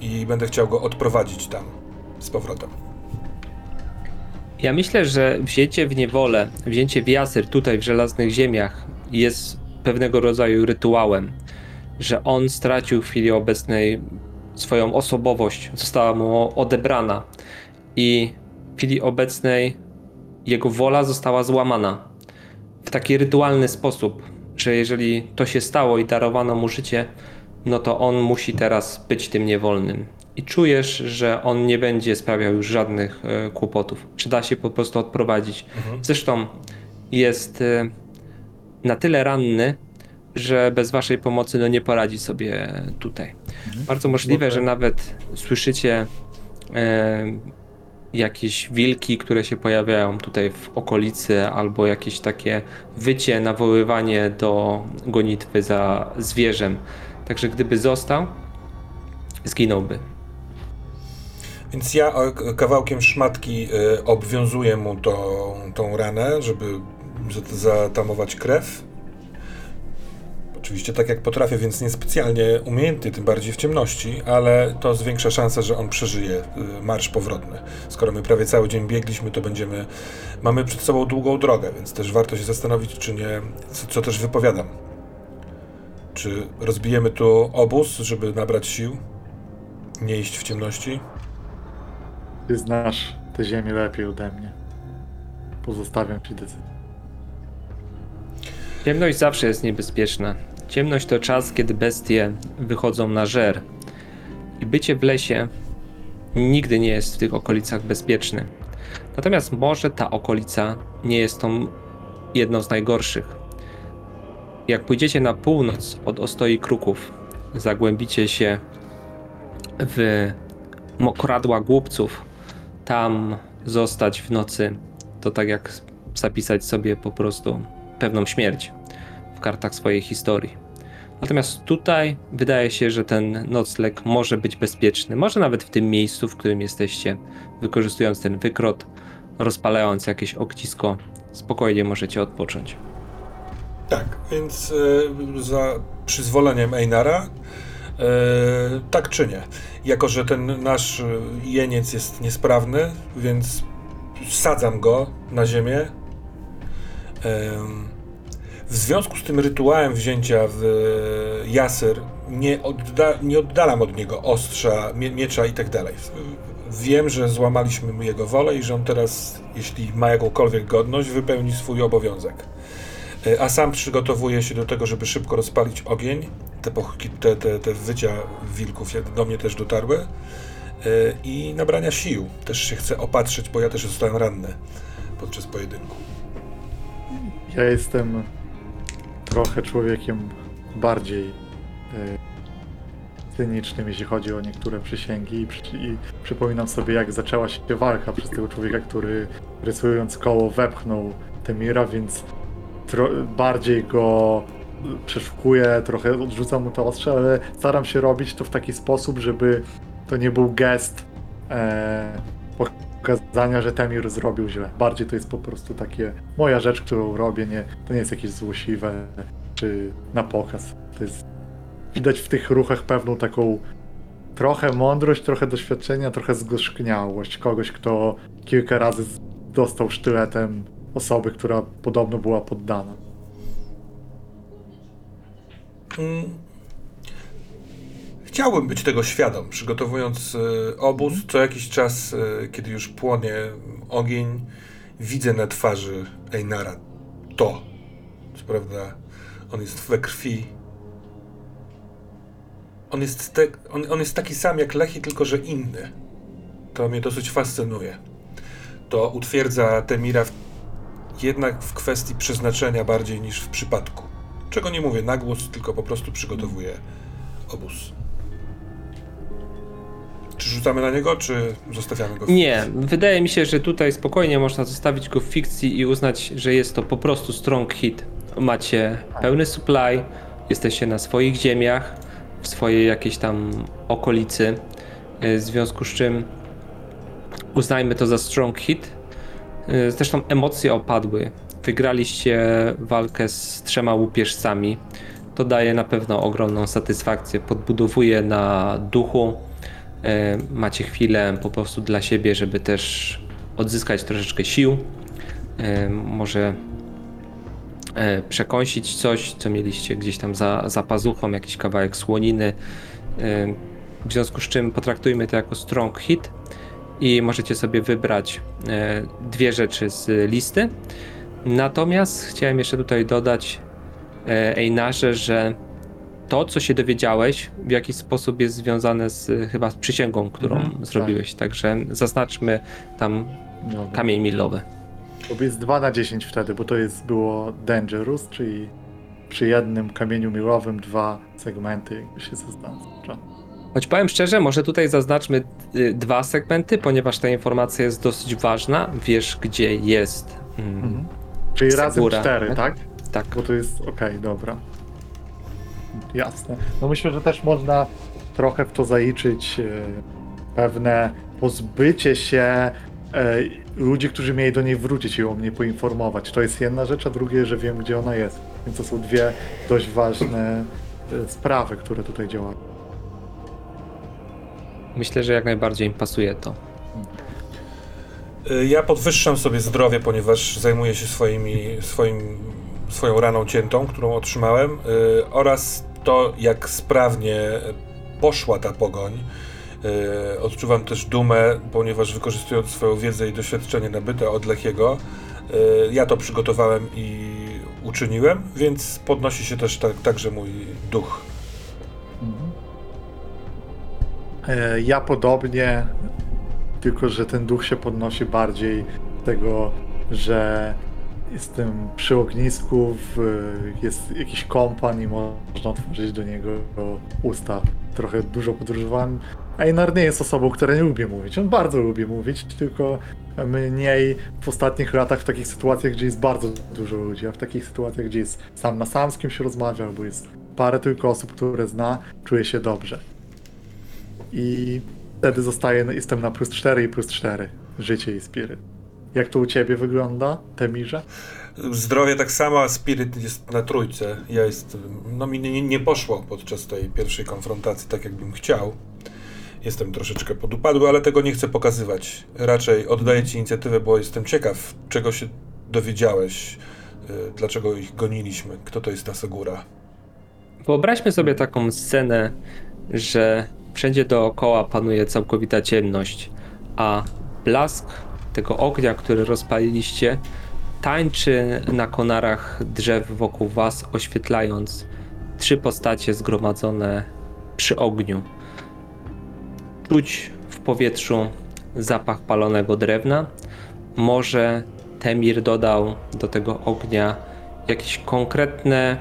i będę chciał go odprowadzić tam z powrotem. Ja myślę, że wzięcie w niewolę, wzięcie w jasyr tutaj w żelaznych ziemiach jest pewnego rodzaju rytuałem, że on stracił w chwili obecnej swoją osobowość, została mu odebrana i w chwili obecnej jego wola została złamana w taki rytualny sposób, że jeżeli to się stało i darowano mu życie, no to on musi teraz być tym niewolnym. I czujesz, że on nie będzie sprawiał już żadnych e, kłopotów. Czy da się po prostu odprowadzić. Zresztą jest e, na tyle ranny, że bez waszej pomocy no, nie poradzi sobie tutaj. Bardzo możliwe, że nawet słyszycie e, jakieś wilki, które się pojawiają tutaj w okolicy, albo jakieś takie wycie, nawoływanie do gonitwy za zwierzem. Także gdyby został, zginąłby. Więc ja e, kawałkiem szmatki e, obwiązuję mu tą, tą ranę, żeby za- zatamować krew. Oczywiście tak jak potrafię, więc niespecjalnie umiejętny, tym bardziej w ciemności, ale to zwiększa szansę, że on przeżyje e, marsz powrotny. Skoro my prawie cały dzień biegliśmy, to będziemy. Mamy przed sobą długą drogę, więc też warto się zastanowić, czy nie. Co, co też wypowiadam. Czy rozbijemy tu obóz, żeby nabrać sił? Nie iść w ciemności? Ty znasz tę ziemię lepiej ode mnie. Pozostawiam ci decyzję. Ciemność zawsze jest niebezpieczna. Ciemność to czas, kiedy bestie wychodzą na żer. I bycie w lesie nigdy nie jest w tych okolicach bezpieczne. Natomiast może ta okolica nie jest tą jedną z najgorszych. Jak pójdziecie na północ od Ostoi Kruków, zagłębicie się w mokradła głupców, tam zostać w nocy, to tak jak zapisać sobie po prostu pewną śmierć w kartach swojej historii. Natomiast tutaj wydaje się, że ten nocleg może być bezpieczny. Może nawet w tym miejscu, w którym jesteście, wykorzystując ten wykrot, rozpalając jakieś ognisko, spokojnie możecie odpocząć. Tak, więc e, za przyzwoleniem Einara e, tak czynię. Jako, że ten nasz e, jeniec jest niesprawny, więc sadzam go na ziemię. Em, w związku z tym rytuałem wzięcia w e, jasyr nie, odda, nie oddalam od niego ostrza, mie, miecza i tak dalej. Wiem, że złamaliśmy mu jego wolę i że on teraz, jeśli ma jakąkolwiek godność, wypełni swój obowiązek. E, A sam przygotowuje się do tego, żeby szybko rozpalić ogień. Te, pochki, te, te, te wycia wilków do mnie też dotarły. E, I nabrania sił. Też się chcę opatrzyć, bo ja też zostałem ranny podczas pojedynku. Ja jestem trochę człowiekiem bardziej y, cynicznym, jeśli chodzi o niektóre przysięgi i, przy, i przypominam sobie, jak zaczęła się walka przez tego człowieka, który rysując koło wepchnął Temira, więc bardziej go przeszukuję, trochę odrzucam mu to ostrze, ale staram się robić to w taki sposób, żeby to nie był gest e, pokazania, że Temir zrobił źle. Bardziej to jest po prostu takie moja rzecz, którą robię, nie, to nie jest jakieś złośliwe czy na pokaz. To jest widać w tych ruchach pewną taką trochę mądrość, trochę doświadczenia, trochę zgorzkniałość kogoś, kto kilka razy dostał sztyletem osoby, która podobno była poddana. Mm. Chciałbym być tego świadom, przygotowując e, obóz. Co jakiś czas, e, kiedy już płonie ogień, widzę na twarzy Einara to. Co prawda, on jest we krwi. On jest, te, on, on jest taki sam jak Lechi, tylko że inny. To mnie dosyć fascynuje. To utwierdza Temira w, jednak w kwestii przeznaczenia bardziej niż w przypadku. Czego nie mówię na głos, tylko po prostu przygotowuję obóz. Czy rzucamy na niego, czy zostawiamy go w Nie, wydaje mi się, że tutaj spokojnie można zostawić go w fikcji i uznać, że jest to po prostu strong hit. Macie pełny supply, jesteście na swoich ziemiach, w swojej jakiejś tam okolicy, y, w związku z czym uznajmy to za strong hit. Y, Zresztą emocje opadły. wygraliście walkę z trzema łupieżcami. To daje na pewno ogromną satysfakcję. Podbudowuje na duchu. E, Macie chwilę po prostu dla siebie, żeby też odzyskać troszeczkę sił. E, Może przekąsić coś, co mieliście gdzieś tam za, za pazuchą, jakiś kawałek słoniny. W związku z czym potraktujmy to jako strong hit i możecie sobie wybrać e, dwie rzeczy z listy. Natomiast chciałem jeszcze tutaj dodać e, Einarze, że to, co się dowiedziałeś, w jakiś sposób jest związane z chyba z przysięgą, którą Mhm, zrobiłeś. Także zaznaczmy tam Dobra. kamień milowy. To jest 2 na 10 wtedy, bo to jest było Dangerous, czyli przy jednym kamieniu milowym dwa segmenty jakby się zaznacza. Choć powiem szczerze, może tutaj zaznaczmy y, dwa segmenty, ponieważ ta informacja jest dosyć ważna. Wiesz, gdzie jest. Mm, Mhm. Czyli razem Segura, cztery, tak? tak? Bo to jest okej, dobra. Jasne. No myślę, że też można trochę w to zaliczyć e, pewne pozbycie się e, ludzi, którzy mieli do niej wrócić i o mnie poinformować. To jest jedna rzecz, a drugie, że wiem, gdzie ona jest. Więc to są dwie dość ważne sprawy, które tutaj działają. Myślę, że jak najbardziej im pasuje to. Y, Ja podwyższam sobie zdrowie, ponieważ zajmuję się swoimi, swoim, swoją raną ciętą, którą otrzymałem, y, oraz to, jak sprawnie poszła ta pogoń. Y, Odczuwam też dumę, ponieważ wykorzystując swoją wiedzę i doświadczenie nabyte od Lechiego, y, ja to przygotowałem i uczyniłem, więc podnosi się też tak, także mój duch. Ja podobnie, tylko że ten duch się podnosi bardziej tego, że jestem przy ognisku, jest jakiś kompan i można otworzyć do niego usta. Trochę dużo podróżowałem. Einar nie jest osobą, która nie lubi mówić. On bardzo lubi mówić, tylko mniej w ostatnich latach w takich sytuacjach, gdzie jest bardzo dużo ludzi, a w takich sytuacjach, gdzie jest sam na sam z kim się rozmawia, albo jest parę tylko osób, które zna, czuje się dobrze. I wtedy zostaję, jestem na plus 4 i plus 4. Życie i spiryt. Jak to u ciebie wygląda, Temirze? Zdrowie tak samo, a spiryt jest na trójce. Ja jest, no mi nie, nie poszło podczas tej pierwszej konfrontacji tak, jakbym chciał. Jestem troszeczkę podupadły, ale tego nie chcę pokazywać. Raczej oddaję ci inicjatywę, bo jestem ciekaw, czego się dowiedziałeś, y, dlaczego ich goniliśmy, kto to jest ta Segura. Wyobraźmy sobie taką scenę, że wszędzie dookoła panuje całkowita ciemność, a blask tego ognia, który rozpaliliście, tańczy na konarach drzew wokół was, oświetlając trzy postacie zgromadzone przy ogniu. Czuć w powietrzu zapach palonego drewna. Może Temir dodał do tego ognia jakieś konkretne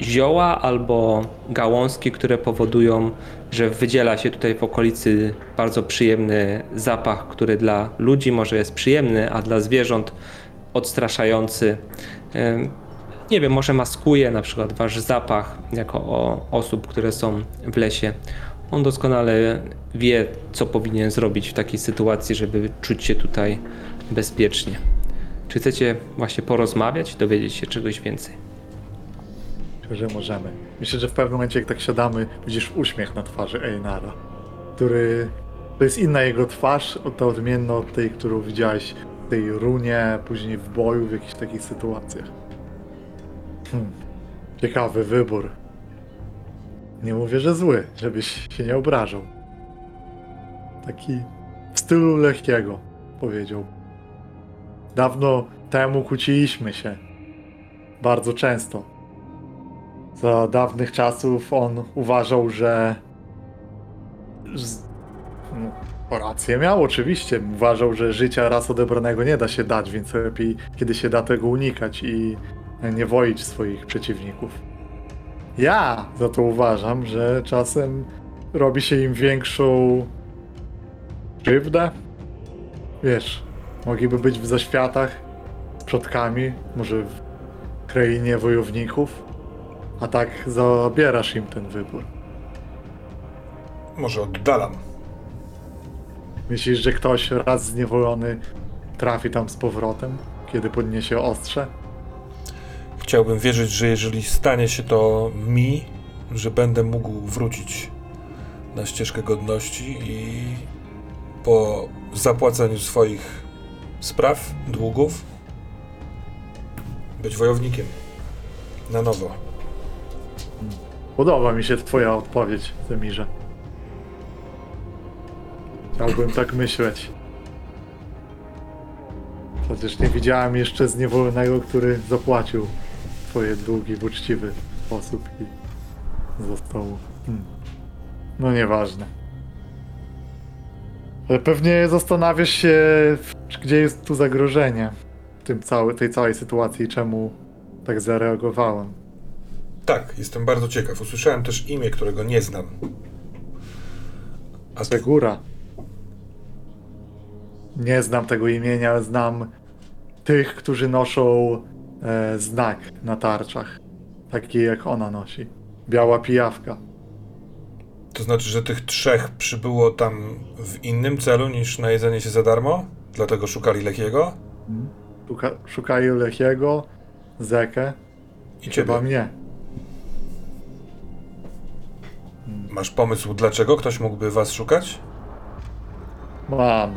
zioła albo gałązki, które powodują, że wydziela się tutaj w okolicy bardzo przyjemny zapach, który dla ludzi może jest przyjemny, a dla zwierząt odstraszający. Nie wiem, może maskuje na przykład wasz zapach jako osób, które są w lesie. On doskonale wie, co powinien zrobić w takiej sytuacji, żeby czuć się tutaj bezpiecznie. Czy chcecie właśnie porozmawiać, dowiedzieć się czegoś więcej? Że możemy. Myślę, że w pewnym momencie, jak tak siadamy, widzisz uśmiech na twarzy Einara, który. To jest inna jego twarz, ta odmienna od tej, którą widziałeś w tej runie, później w boju, w jakichś takich sytuacjach. Hmm. Ciekawy wybór. Nie mówię, że zły, żebyś się nie obrażał. Taki w stylu Lechiego, powiedział. Dawno temu kłóciliśmy się. Bardzo często. Za dawnych czasów on uważał, że. z- No, rację miał, oczywiście. Uważał, że życia raz odebranego nie da się dać, więc lepiej, kiedy się da tego unikać i nie woić swoich przeciwników. Ja za to uważam, że czasem robi się im większą krzywdę. Wiesz, mogliby być w zaświatach z przodkami, może w krainie wojowników, a tak zabierasz im ten wybór. Może oddalam. Myślisz, że ktoś raz zniewolony trafi tam z powrotem, kiedy podniesie ostrze? Chciałbym wierzyć, że jeżeli stanie się to mi, że będę mógł wrócić na ścieżkę godności i po zapłaceniu swoich spraw, długów, być wojownikiem na nowo. Podoba mi się twoja odpowiedź, Zemirze. Chciałbym tak myśleć. Chociaż nie widziałem jeszcze zniewolonego, który zapłacił twoje długi w uczciwy sposób i został... Hmm. No nieważne. Ale pewnie zastanawiasz się, gdzie jest tu zagrożenie w tym cały, tej całej sytuacji i czemu tak zareagowałem. Tak, jestem bardzo ciekaw. Usłyszałem też imię, którego nie znam. A ty, Segura. Nie znam tego imienia, ale znam tych, którzy noszą e, znak na tarczach. Taki jak ona nosi. Biała pijawka. to znaczy, że tych trzech przybyło tam w innym celu niż na jedzenie się za darmo? Dlatego szukali Lechiego? Szuka, szukają Lechiego, Zekę I i chyba ciebie. mnie. Masz pomysł, dlaczego ktoś mógłby was szukać? Mam.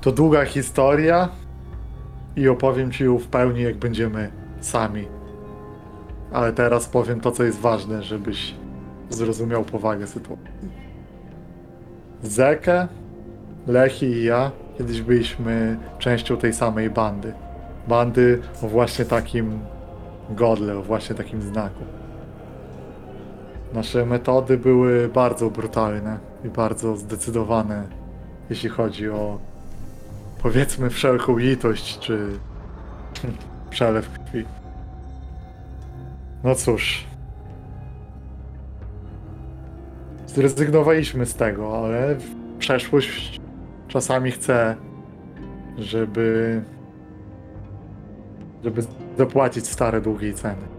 To długa historia i opowiem ci ją w pełni, jak będziemy sami. Ale teraz powiem to, co jest ważne, żebyś zrozumiał powagę sytuacji. Zekę, Lechi i ja kiedyś byliśmy częścią tej samej bandy. Bandy o właśnie takim godle, o właśnie takim znaku. Nasze metody były bardzo brutalne i bardzo zdecydowane, jeśli chodzi o powiedzmy wszelką litość czy przelew krwi. No cóż. Zrezygnowaliśmy z tego, ale przeszłość czasami chce, żeby żeby zapłacić stare długie ceny.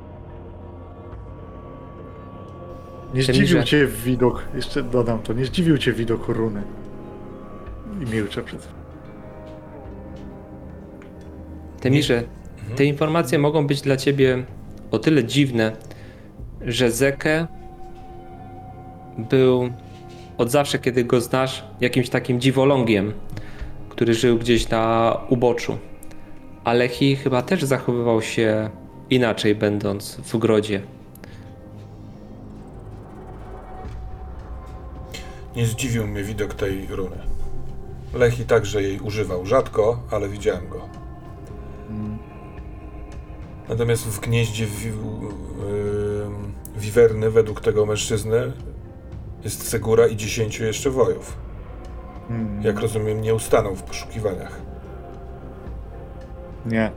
Nie Czyli, zdziwił że- cię widok, jeszcze dodam to, nie zdziwił cię widok runy. I milczę przez chwilę. Temirze, te informacje mogą być dla ciebie o tyle dziwne, że Zeke był od zawsze, kiedy go znasz, jakimś takim dziwolągiem, który żył gdzieś na uboczu. A Lechi chyba też zachowywał się inaczej, będąc w grodzie. Nie zdziwił mnie widok tej runy. Lechi także jej używał rzadko, ale widziałem go. Natomiast w gnieździe wi- yy, wiwerny według tego mężczyzny jest Segura i dziesięciu jeszcze wojów. Mm, Jak rozumiem, nie ustaną w poszukiwaniach. Nie.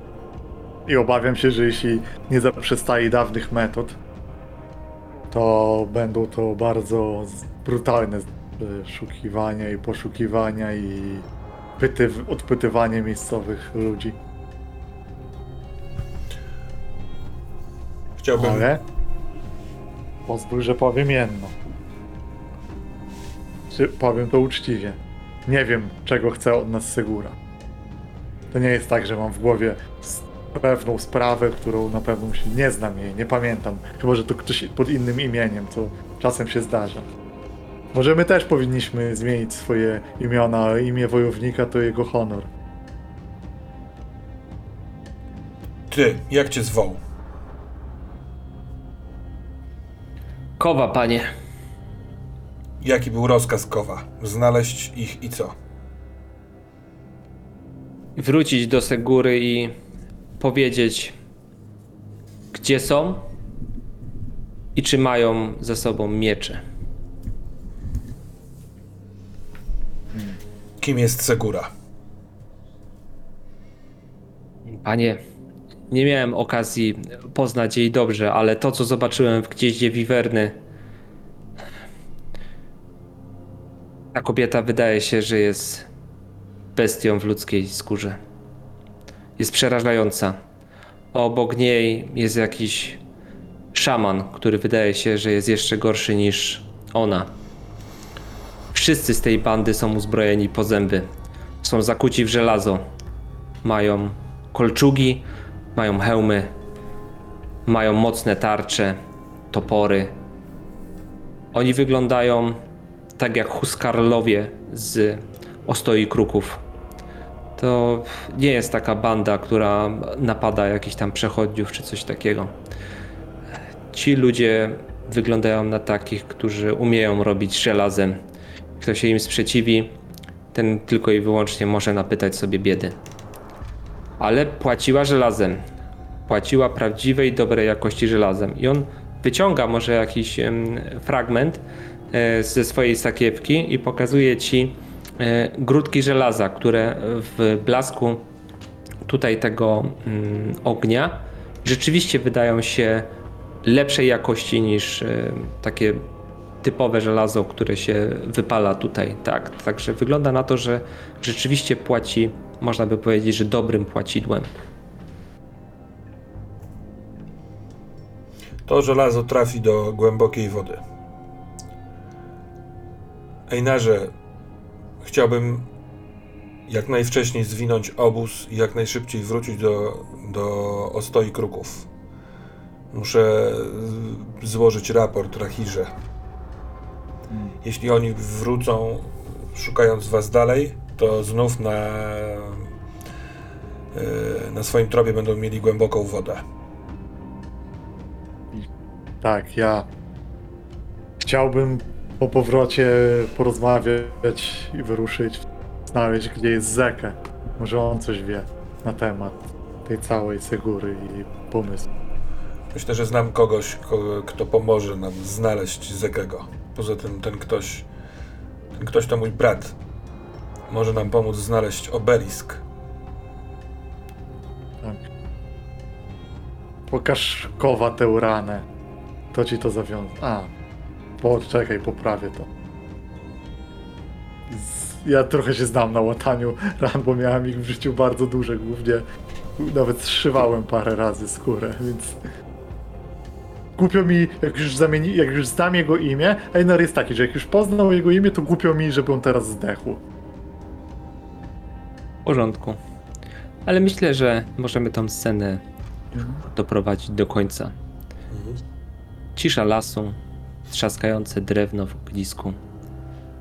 I obawiam się, że jeśli nie zaprzestali dawnych metod, to będą to bardzo brutalne szukiwania i poszukiwania i pyty, odpytywanie miejscowych ludzi. Chciałbym. Ale pozwól, że powiem jedno. Czy powiem to uczciwie. Nie wiem, czego chce od nas Segura. To nie jest tak, że mam w głowie pewną sprawę, którą na pewno się nie znam jej, nie pamiętam. Chyba, że to ktoś pod innym imieniem, co czasem się zdarza. Może my też powinniśmy zmienić swoje imiona, imię wojownika to jego honor. Ty, jak cię zwoł? Kowa, panie. Jaki był rozkaz Kowa? Znaleźć ich i co? Wrócić do Segury i powiedzieć, gdzie są i czy mają ze sobą miecze. Kim jest Segura? Panie, nie miałem okazji poznać jej dobrze, ale to, co zobaczyłem w gnieździe Wiwerny, ta kobieta wydaje się, że jest bestią w ludzkiej skórze. Jest przerażająca. Obok niej jest jakiś szaman, który wydaje się, że jest jeszcze gorszy niż ona. Wszyscy z tej bandy są uzbrojeni po zęby. Są zakuci w żelazo. Mają kolczugi, mają hełmy, mają mocne tarcze, topory. Oni wyglądają tak jak Huskarlowie z Ostoi Kruków. To nie jest taka banda, która napada jakichś tam przechodniów czy coś takiego. Ci ludzie wyglądają na takich, którzy umieją robić żelazem. Kto się im sprzeciwi, ten tylko i wyłącznie może napytać sobie biedy. Ale płaciła żelazem. Płaciła prawdziwej, dobrej jakości żelazem. I on wyciąga może jakiś em, fragment e, ze swojej sakiewki i pokazuje ci e, grudki żelaza, które w blasku tutaj tego mm, ognia rzeczywiście wydają się lepszej jakości niż takie typowe żelazo, które się wypala tutaj. Tak, także wygląda na to, że rzeczywiście płaci, można by powiedzieć, że dobrym płacidłem. To żelazo trafi do głębokiej wody. Ejnarze, chciałbym jak najwcześniej zwinąć obóz i jak najszybciej wrócić do, do Ostoi Kruków. Muszę złożyć raport Rachirze. Jeśli oni wrócą, szukając was dalej, to znów na, y, na swoim tropie będą mieli głęboką wodę. Tak, ja chciałbym po powrocie porozmawiać i wyruszyć, znaleźć gdzie jest Zekę. Może on coś wie na temat tej całej Segury i pomysłu. Myślę, że znam kogoś, ko- kto pomoże nam znaleźć Zekego. Poza tym ten ktoś, ten ktoś to mój brat. Może nam pomóc znaleźć obelisk. Tak. Pokaż kowa tę ranę. To ci to zawiąże. A, poczekaj, poprawię to. Ja trochę się znam na łataniu ran, bo miałem ich w życiu bardzo duże, głównie nawet zszywałem parę razy skórę, więc głupio mi, jak już, zamieni, jak już znam jego imię, Einar jest taki, że jak już poznał jego imię, to głupio mi, żeby on teraz zdechł. W porządku. Ale myślę, że możemy tą scenę doprowadzić do końca. Cisza lasu, trzaskające drewno w ognisku.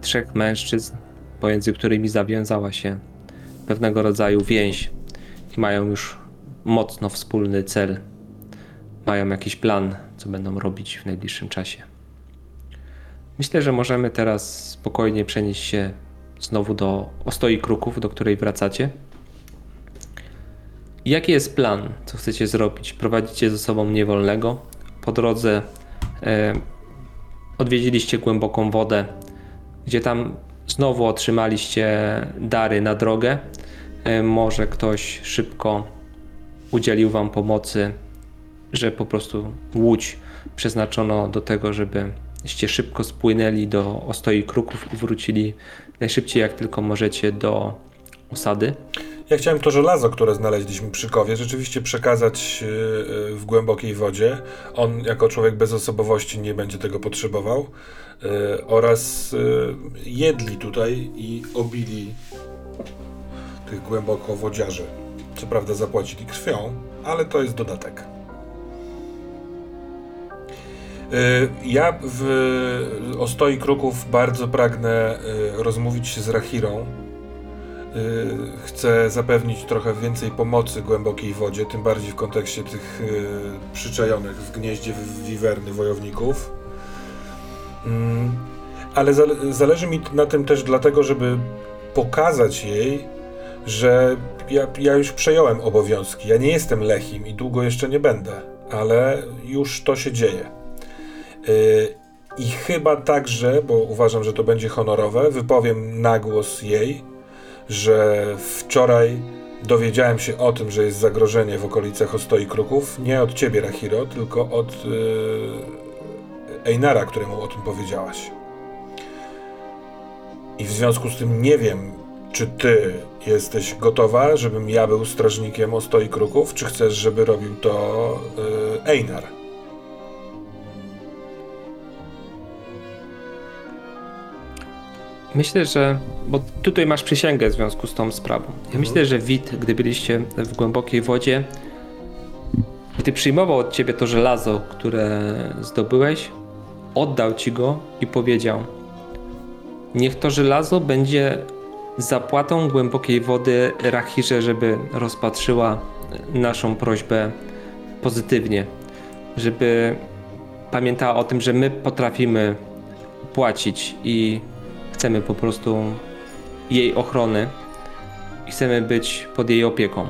Trzech mężczyzn, pomiędzy którymi zawiązała się pewnego rodzaju więź i mają już mocno wspólny cel. Mają jakiś plan, co będą robić w najbliższym czasie. Myślę, że możemy teraz spokojnie przenieść się znowu do Ostoi Kruków, do której wracacie. Jaki jest plan? Co chcecie zrobić? Prowadzicie ze sobą niewolnego. Po drodze e, odwiedziliście głęboką wodę, gdzie tam znowu otrzymaliście dary na drogę. E, może ktoś szybko udzielił wam pomocy, że po prostu łódź przeznaczono do tego, żebyście szybko spłynęli do Ostoi Kruków i wrócili najszybciej jak tylko możecie do osady. Ja chciałem to żelazo, które znaleźliśmy przy kowie, rzeczywiście przekazać yy, yy, w głębokiej wodzie. On, jako człowiek bez osobowości, nie będzie tego potrzebował. Yy, oraz jedli tutaj i obili tych głębokowodziarzy. Co prawda zapłacili krwią, ale to jest dodatek. Yy, Ja w Ostoi Kruków bardzo pragnę yy, rozmówić się z Rachirą, Y, Chcę zapewnić trochę więcej pomocy głębokiej wodzie, tym bardziej w kontekście tych y, przyczajonych w gnieździe wiwerny wojowników. Mm, Ale zale- zależy mi na tym też dlatego, żeby pokazać jej, że ja, ja już przejąłem obowiązki. Ja nie jestem Lechim i długo jeszcze nie będę, ale już to się dzieje. Y, I chyba także, bo uważam, że to będzie honorowe, wypowiem na głos jej, że wczoraj dowiedziałem się o tym, że jest zagrożenie w okolicach Ostoi Kruków, nie od ciebie, Rahiro, tylko od yy, Einara, któremu o tym powiedziałaś. I w związku z tym nie wiem, czy ty jesteś gotowa, żebym ja był strażnikiem Ostoi Kruków, czy chcesz, żeby robił to yy, Einar. Myślę, że. Bo tutaj masz przysięgę w związku z tą sprawą. Ja myślę, że Wit, gdy byliście w głębokiej wodzie, Gdy przyjmował od ciebie to żelazo, które zdobyłeś, oddał ci go i powiedział: Niech to żelazo będzie zapłatą głębokiej wody Rachirze, żeby rozpatrzyła naszą prośbę pozytywnie, żeby pamiętała o tym, że my potrafimy płacić i chcemy po prostu jej ochrony i chcemy być pod jej opieką.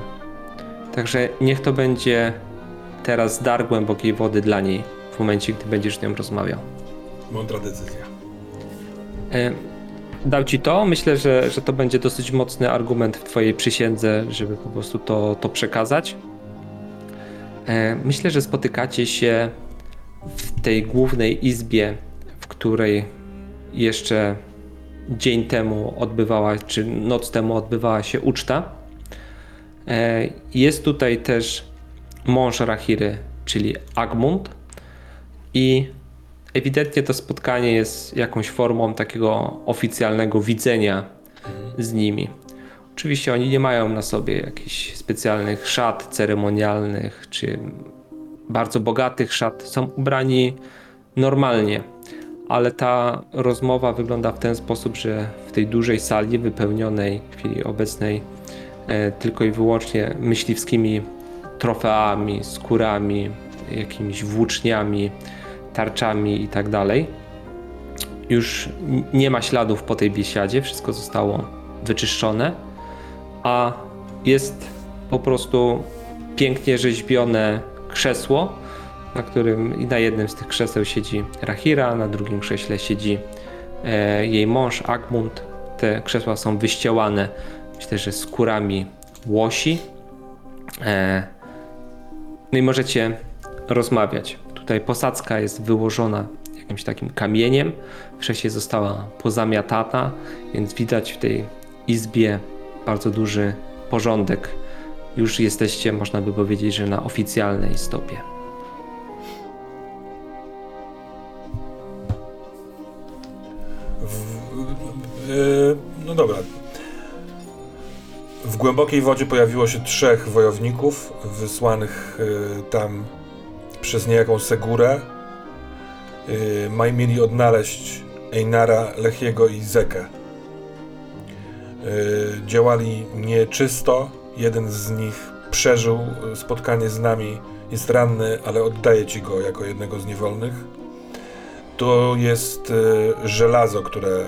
Także niech to będzie teraz dar głębokiej wody dla niej w momencie, gdy będziesz z nią rozmawiał. Mądra decyzja. E, Dał ci to. Myślę, że, że to będzie dosyć mocny argument w Twojej przysiędze, żeby po prostu to, to przekazać. E, Myślę, że spotykacie się w tej głównej izbie, w której jeszcze dzień temu odbywała, czy noc temu odbywała się uczta. E, Jest tutaj też mąż Rachiry, czyli Agmund i ewidentnie to spotkanie jest jakąś formą takiego oficjalnego widzenia z nimi. Oczywiście oni nie mają na sobie jakichś specjalnych szat ceremonialnych czy bardzo bogatych szat. Są ubrani normalnie, ale ta rozmowa wygląda w ten sposób, że w tej dużej sali wypełnionej w chwili obecnej e, tylko i wyłącznie myśliwskimi trofeami, skórami, jakimiś włóczniami, tarczami i tak dalej. Już nie ma śladów po tej biesiadzie, wszystko zostało wyczyszczone, a jest po prostu pięknie rzeźbione krzesło, na którym na jednym z tych krzeseł siedzi Rahira, na drugim krześle siedzi e, jej mąż Agmund. Te krzesła są wyścielane, myślę, że skórami łosi. E, no i możecie rozmawiać. Tutaj posadzka jest wyłożona jakimś takim kamieniem. Wcześniej została pozamiatana, więc widać w tej izbie bardzo duży porządek. Już jesteście, można by powiedzieć, że na oficjalnej stopie. No dobra. W głębokiej wodzie pojawiło się trzech wojowników wysłanych y, tam przez niejaką Segurę. Y, maj mieli odnaleźć Einara, Lechiego i Zekę. Działali nieczysto. Jeden z nich przeżył spotkanie z nami. Jest ranny, ale oddaję ci go jako jednego z niewolnych. To jest żelazo, które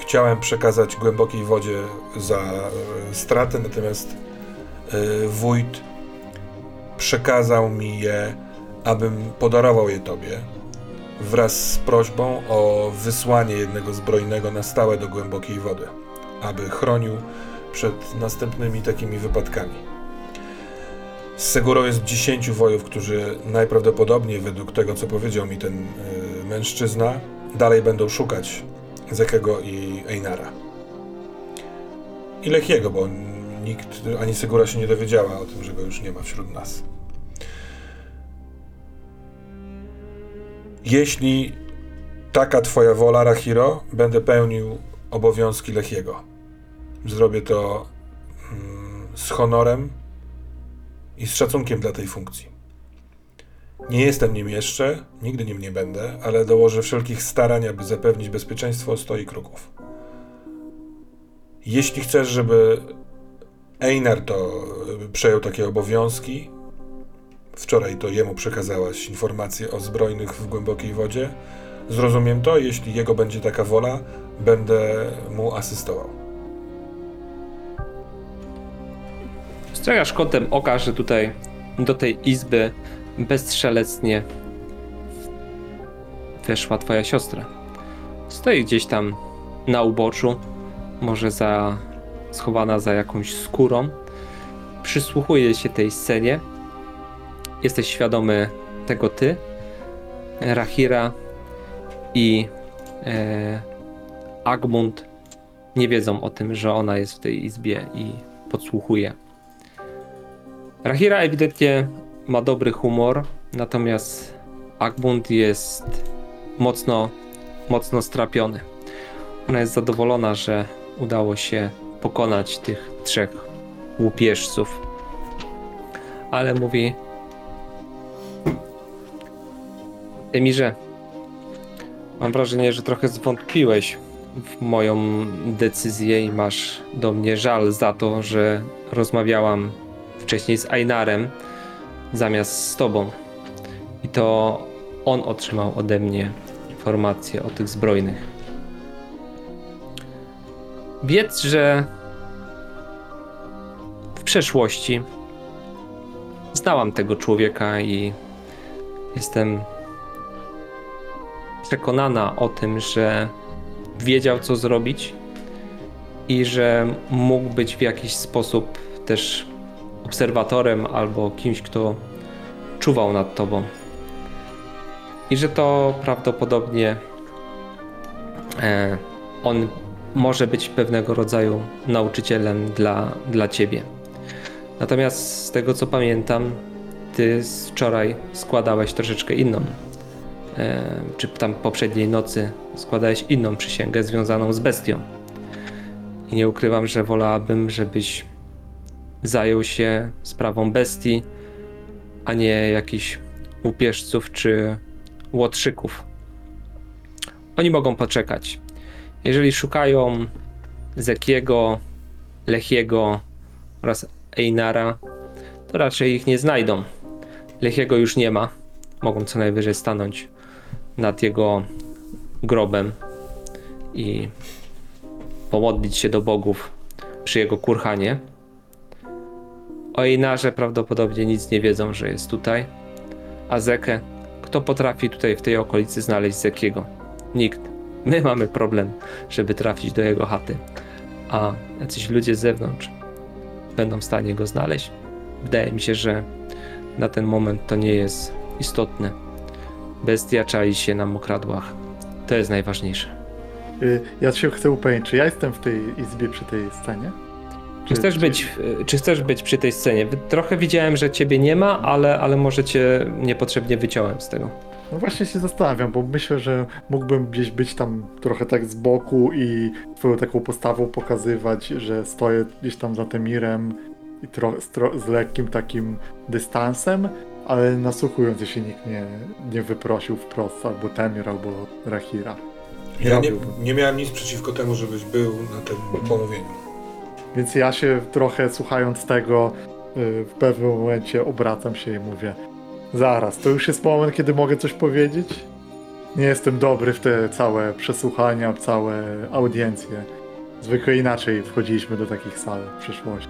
chciałem przekazać głębokiej wodzie za y, stratę, natomiast y, wójt przekazał mi je, abym podarował je tobie wraz z prośbą o wysłanie jednego zbrojnego na stałe do głębokiej wody, aby chronił przed następnymi takimi wypadkami. Z Segurą jest 10 wojów, którzy najprawdopodobniej, według tego co powiedział mi ten y, mężczyzna, dalej będą szukać Zekego i Einara. I Lechiego, bo nikt, ani Segura się nie dowiedziała o tym, że go już nie ma wśród nas. Jeśli taka twoja wola, Rahiro, będę pełnił obowiązki Lechiego. Zrobię to mm, z honorem i z szacunkiem dla tej funkcji. Nie jestem nim jeszcze, nigdy nim nie będę, ale dołożę wszelkich starań, aby zapewnić bezpieczeństwo stoi kruków. Jeśli chcesz, żeby Einar to y, przejął takie obowiązki, wczoraj to jemu przekazałaś informacje o zbrojnych w głębokiej wodzie, zrozumiem to, jeśli jego będzie taka wola, będę mu asystował. Strzegasz kątem oka, że tutaj do tej izby bezstrzelecnie weszła twoja siostra. Stoi gdzieś tam na uboczu, może za, schowana za jakąś skórą. Przysłuchuje się tej scenie. Jesteś świadomy tego ty, Rahira i e, Agmund nie wiedzą o tym, że ona jest w tej izbie i podsłuchuje. Rahira ewidentnie ma dobry humor, natomiast Agmund jest mocno, mocno strapiony. Ona jest zadowolona, że udało się pokonać tych trzech łupieżców. Ale mówi: Emirze, mam wrażenie, że trochę zwątpiłeś w moją decyzję i masz do mnie żal za to, że rozmawiałam wcześniej z Ainarem zamiast z tobą. I to on otrzymał ode mnie informacje o tych zbrojnych. Wiedz, że w przeszłości znałam tego człowieka i jestem przekonana o tym, że wiedział, co zrobić i że mógł być w jakiś sposób też obserwatorem albo kimś, kto czuwał nad tobą. I że to prawdopodobnie e, on może być pewnego rodzaju nauczycielem dla, dla ciebie. Natomiast z tego co pamiętam, ty wczoraj składałeś troszeczkę inną, e, czy tam poprzedniej nocy składałeś inną przysięgę związaną z bestią. I nie ukrywam, że wolałabym, żebyś zajął się sprawą bestii, a nie jakichś łupieżców czy łotrzyków. Oni mogą poczekać. Jeżeli szukają Zekiego, Lechiego oraz Einara, to raczej ich nie znajdą. Lechiego już nie ma. Mogą co najwyżej stanąć nad jego grobem i pomodlić się do bogów przy jego kurhanie. O prawdopodobnie nic nie wiedzą, że jest tutaj. A Zekę, kto potrafi tutaj w tej okolicy znaleźć Zekiego? Nikt. My mamy problem, żeby trafić do jego chaty. A jacyś ludzie z zewnątrz będą w stanie go znaleźć? Wydaje mi się, że na ten moment to nie jest istotne. Bestia czai się na mokradłach. To jest najważniejsze. Y, Ja się chcę upewnić, czy ja jestem w tej izbie przy tej scenie? Czy chcesz, być, czy chcesz być przy tej scenie? Trochę widziałem, że ciebie nie ma, ale, ale może cię niepotrzebnie wyciąłem z tego. No właśnie się zastanawiam, bo myślę, że mógłbym gdzieś być tam trochę tak z boku i swoją taką postawą pokazywać, że stoję gdzieś tam za Temirem i tro, z, tro, z lekkim takim dystansem, ale nasłuchując, jeśli nikt nie, nie wyprosił wprost, albo Temir, albo Rahira. Ja nie, nie miałem nic przeciwko temu, żebyś był na tym pomówieniu. Więc ja się trochę słuchając tego, y, w pewnym momencie obracam się i mówię: Zaraz, to już jest moment, kiedy mogę coś powiedzieć? Nie jestem dobry w te całe przesłuchania, całe audiencje. Zwykle inaczej wchodziliśmy do takich sal w przeszłości.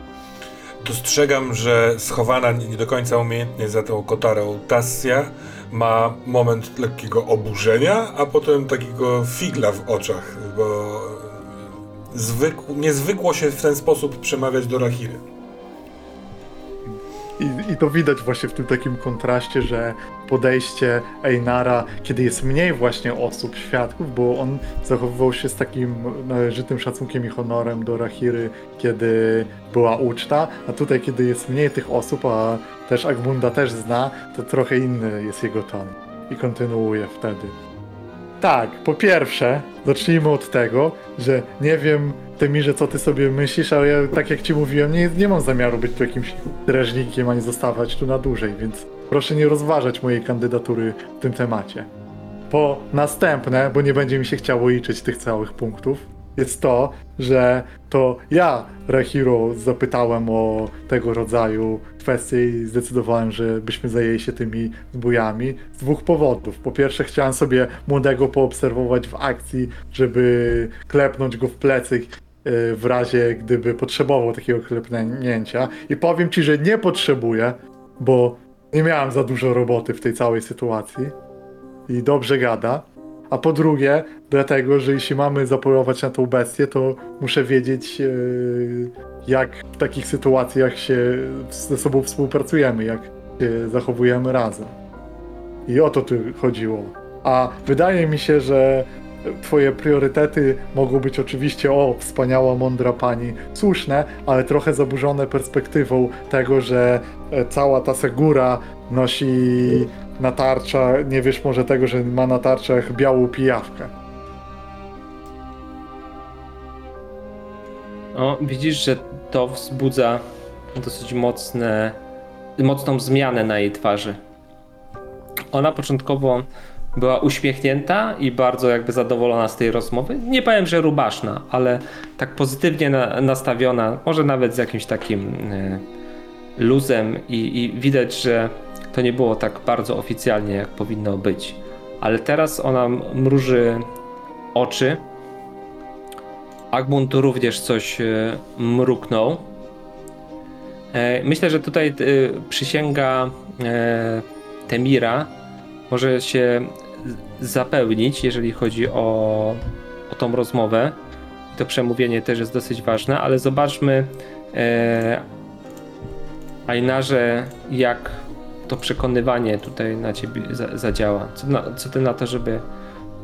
Dostrzegam, że schowana nie do końca umiejętnie za tą kotarą Tassia ma moment lekkiego oburzenia, a potem takiego figla w oczach, bo zwykł, się w ten sposób przemawiać do Rahiry. I, I to widać właśnie w tym takim kontraście, że podejście Einara, kiedy jest mniej właśnie osób, świadków, bo on zachowywał się z takim należytym szacunkiem i honorem do Rahiry, kiedy była uczta, a tutaj, kiedy jest mniej tych osób, a też Agmunda też zna, to trochę inny jest jego ton. I kontynuuje wtedy. Tak, po pierwsze, zacznijmy od tego, że nie wiem, Temirze, co ty sobie myślisz, ale ja, tak jak ci mówiłem, nie, nie mam zamiaru być tu jakimś drażnikiem, ani zostawać tu na dłużej, więc proszę nie rozważać mojej kandydatury w tym temacie. Po następne, bo nie będzie mi się chciało liczyć tych całych punktów, jest to, że to ja Rehiro zapytałem o tego rodzaju kwestie i zdecydowałem, że byśmy zajęli się tymi zbójami z dwóch powodów. Po pierwsze chciałem sobie młodego poobserwować w akcji, żeby klepnąć go w plecy e, w razie gdyby potrzebował takiego klepnięcia i powiem ci, że nie potrzebuję, bo nie miałem za dużo roboty w tej całej sytuacji i dobrze gada. A po drugie, dlatego, że jeśli mamy zapolować na tą bestię, to muszę wiedzieć, e, jak w takich sytuacjach się ze sobą współpracujemy, jak się zachowujemy razem. I o to tu chodziło. A wydaje mi się, że Twoje priorytety mogą być oczywiście, o, wspaniała, mądra pani, słuszne, ale trochę zaburzone perspektywą tego, że e, cała ta segura nosi na tarcza, nie wiesz może tego, że ma na tarczach białą pijawkę. O, widzisz, że to wzbudza dosyć mocne, mocną zmianę na jej twarzy. Ona początkowo była uśmiechnięta i bardzo jakby zadowolona z tej rozmowy. Nie powiem, że rubaszna, ale tak pozytywnie na, nastawiona, może nawet z jakimś takim e, luzem i, i widać, że to nie było tak bardzo oficjalnie, jak powinno być. Ale teraz ona mruży oczy. Agmund również coś e, mruknął. E, Myślę, że tutaj e, przysięga Temira może się zapełnić, jeżeli chodzi o, o tą rozmowę. To przemówienie też jest dosyć ważne, ale zobaczmy Ainarze, jak to przekonywanie tutaj na ciebie za, zadziała. Co, na, co ty na to, żeby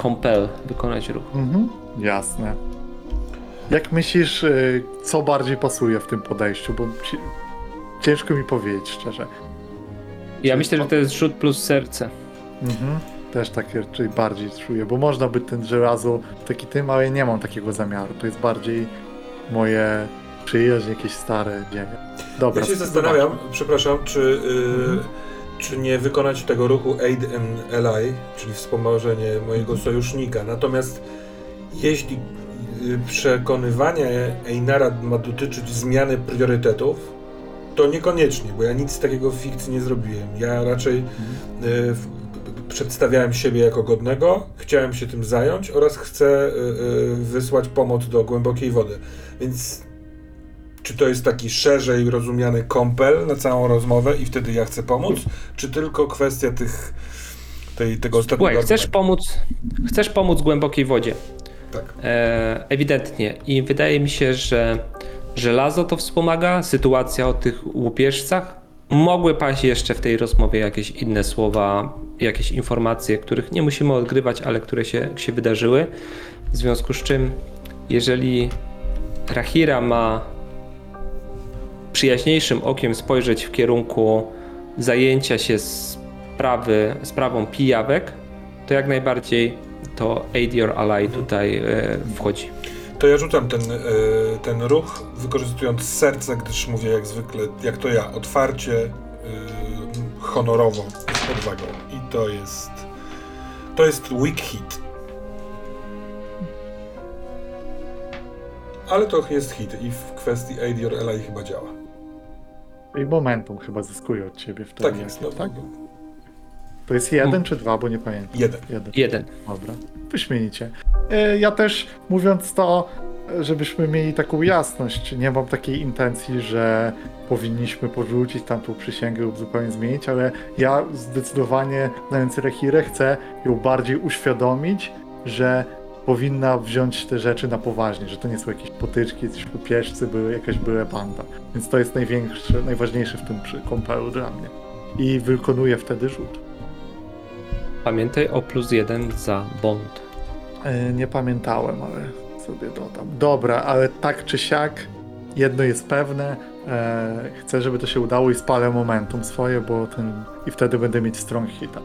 compel wykonać ruch? Mhm. Jasne. Jak myślisz, y, co bardziej pasuje w tym podejściu? Bo ci... ciężko mi powiedzieć szczerze. Ja myślę, że to jest rzut plus serce. Mhm. Też takie, czyli bardziej czuję, bo można by ten żelazo taki tym, ale nie mam takiego zamiaru. To jest bardziej moje przyjaźń, jakieś stare dzieje. Dobra. Ja się zastanawiam, zobaczmy. przepraszam, czy, y, Mhm. Czy nie wykonać tego ruchu Aid and Ally, czyli wspomożenie mojego sojusznika. Natomiast jeśli y, przekonywanie Einara ma dotyczyć zmiany priorytetów, to niekoniecznie, bo ja nic takiego w fikcji nie zrobiłem. Ja raczej y, p- p- przedstawiałem siebie jako godnego, chciałem się tym zająć oraz chcę y, y, wysłać pomoc do głębokiej wody. Więc czy to jest taki szerzej rozumiany kompel na całą rozmowę i wtedy ja chcę pomóc, czy tylko kwestia tych, tej, tego ostatniego Słuchaj, chcesz pomóc, chcesz pomóc głębokiej wodzie. Tak. E, ewidentnie. I wydaje mi się, że żelazo to wspomaga, sytuacja o tych łupieżcach. Mogły paść jeszcze w tej rozmowie jakieś inne słowa, jakieś informacje, których nie musimy odgrywać, ale które się, się wydarzyły. W związku z czym, jeżeli Rahira ma przyjaźniejszym okiem spojrzeć w kierunku zajęcia się sprawy, sprawą pijawek, to jak najbardziej to Aid Your Ally tutaj e, wchodzi. To ja rzucam ten, e, ten ruch, wykorzystując serce, gdyż mówię jak zwykle, jak to ja, otwarcie, e, honorowo, z odwagą. I to jest. To jest weak hit. Ale to jest hit i w kwestii Aid Your Ally chyba działa. I momentum chyba zyskuje od ciebie wtedy. Tak jest, no, tak? no, To jest jeden czy dwa, bo nie pamiętam. jeden. Jeden. Jeden. Dobra, wyśmienicie. E, Ja też mówiąc to, żebyśmy mieli taką jasność, nie mam takiej intencji, że powinniśmy porzucić tamtą przysięgę lub zupełnie zmienić, ale ja zdecydowanie, znając Rehirę, chcę ją bardziej uświadomić, że powinna wziąć te rzeczy na poważnie, że to nie są jakieś potyczki, jakieś kupieżcy, były jakaś była banda. Więc to jest największe, najważniejsze w tym kompelu dla mnie. I wykonuję wtedy rzut. Pamiętaj o plus jeden za bond. E, Nie pamiętałem, ale sobie dodam. Dobra, ale tak czy siak, jedno jest pewne. E, chcę, żeby to się udało i spalę momentum swoje, bo ten. I wtedy będę mieć strong hita.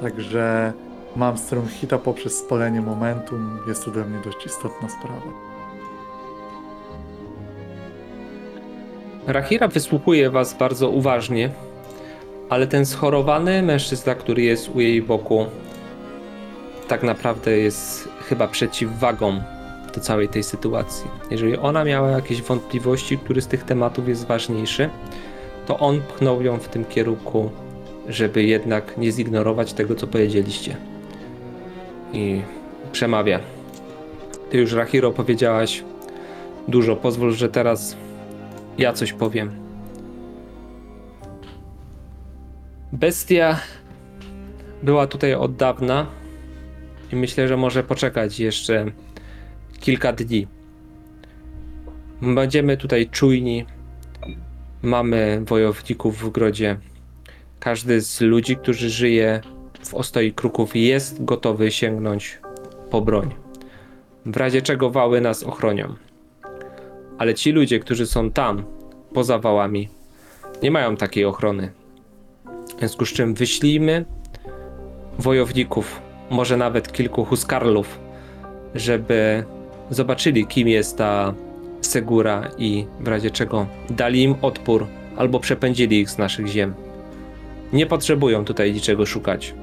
Także mam strong hita poprzez spalenie momentum. Jest to dla mnie dość istotna sprawa. Rahira wysłuchuje was bardzo uważnie, ale ten schorowany mężczyzna, który jest u jej boku, tak naprawdę jest chyba przeciwwagą do całej tej sytuacji. Jeżeli ona miała jakieś wątpliwości, który z tych tematów jest ważniejszy, to on pchnął ją w tym kierunku, żeby jednak nie zignorować tego, co powiedzieliście. I przemawia. Ty już, Rahiro, powiedziałaś dużo. Pozwól, że teraz ja coś powiem. Bestia była tutaj od dawna i myślę, że może poczekać jeszcze kilka dni. Będziemy tutaj czujni. Mamy wojowników w grodzie. Każdy z ludzi, którzy żyje w ostoi kruków, jest gotowy sięgnąć po broń. W razie czego wały nas ochronią. Ale ci ludzie, którzy są tam, poza wałami, nie mają takiej ochrony. W związku z czym wyślijmy wojowników, może nawet kilku huskarlów, żeby zobaczyli, kim jest ta Segura i w razie czego dali im odpór albo przepędzili ich z naszych ziem. Nie potrzebują tutaj niczego szukać.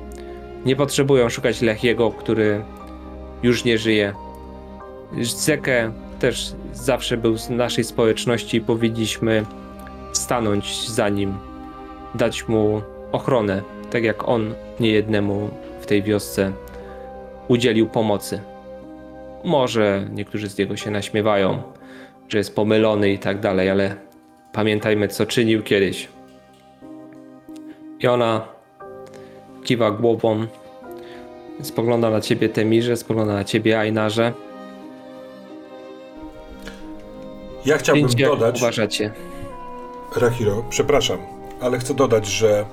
Nie potrzebują szukać Lechiego, który już nie żyje. Zeke też zawsze był z naszej społeczności i powinniśmy stanąć za nim, dać mu ochronę, tak jak on niejednemu w tej wiosce udzielił pomocy. Może niektórzy z niego się naśmiewają, że jest pomylony i tak dalej, ale pamiętajmy, co czynił kiedyś. I ona kiwa głową, spogląda na ciebie Temirze, spogląda na ciebie Ainarze. Ja chciałbym jak dodać, uważacie. Rahiro, przepraszam, ale chcę dodać, że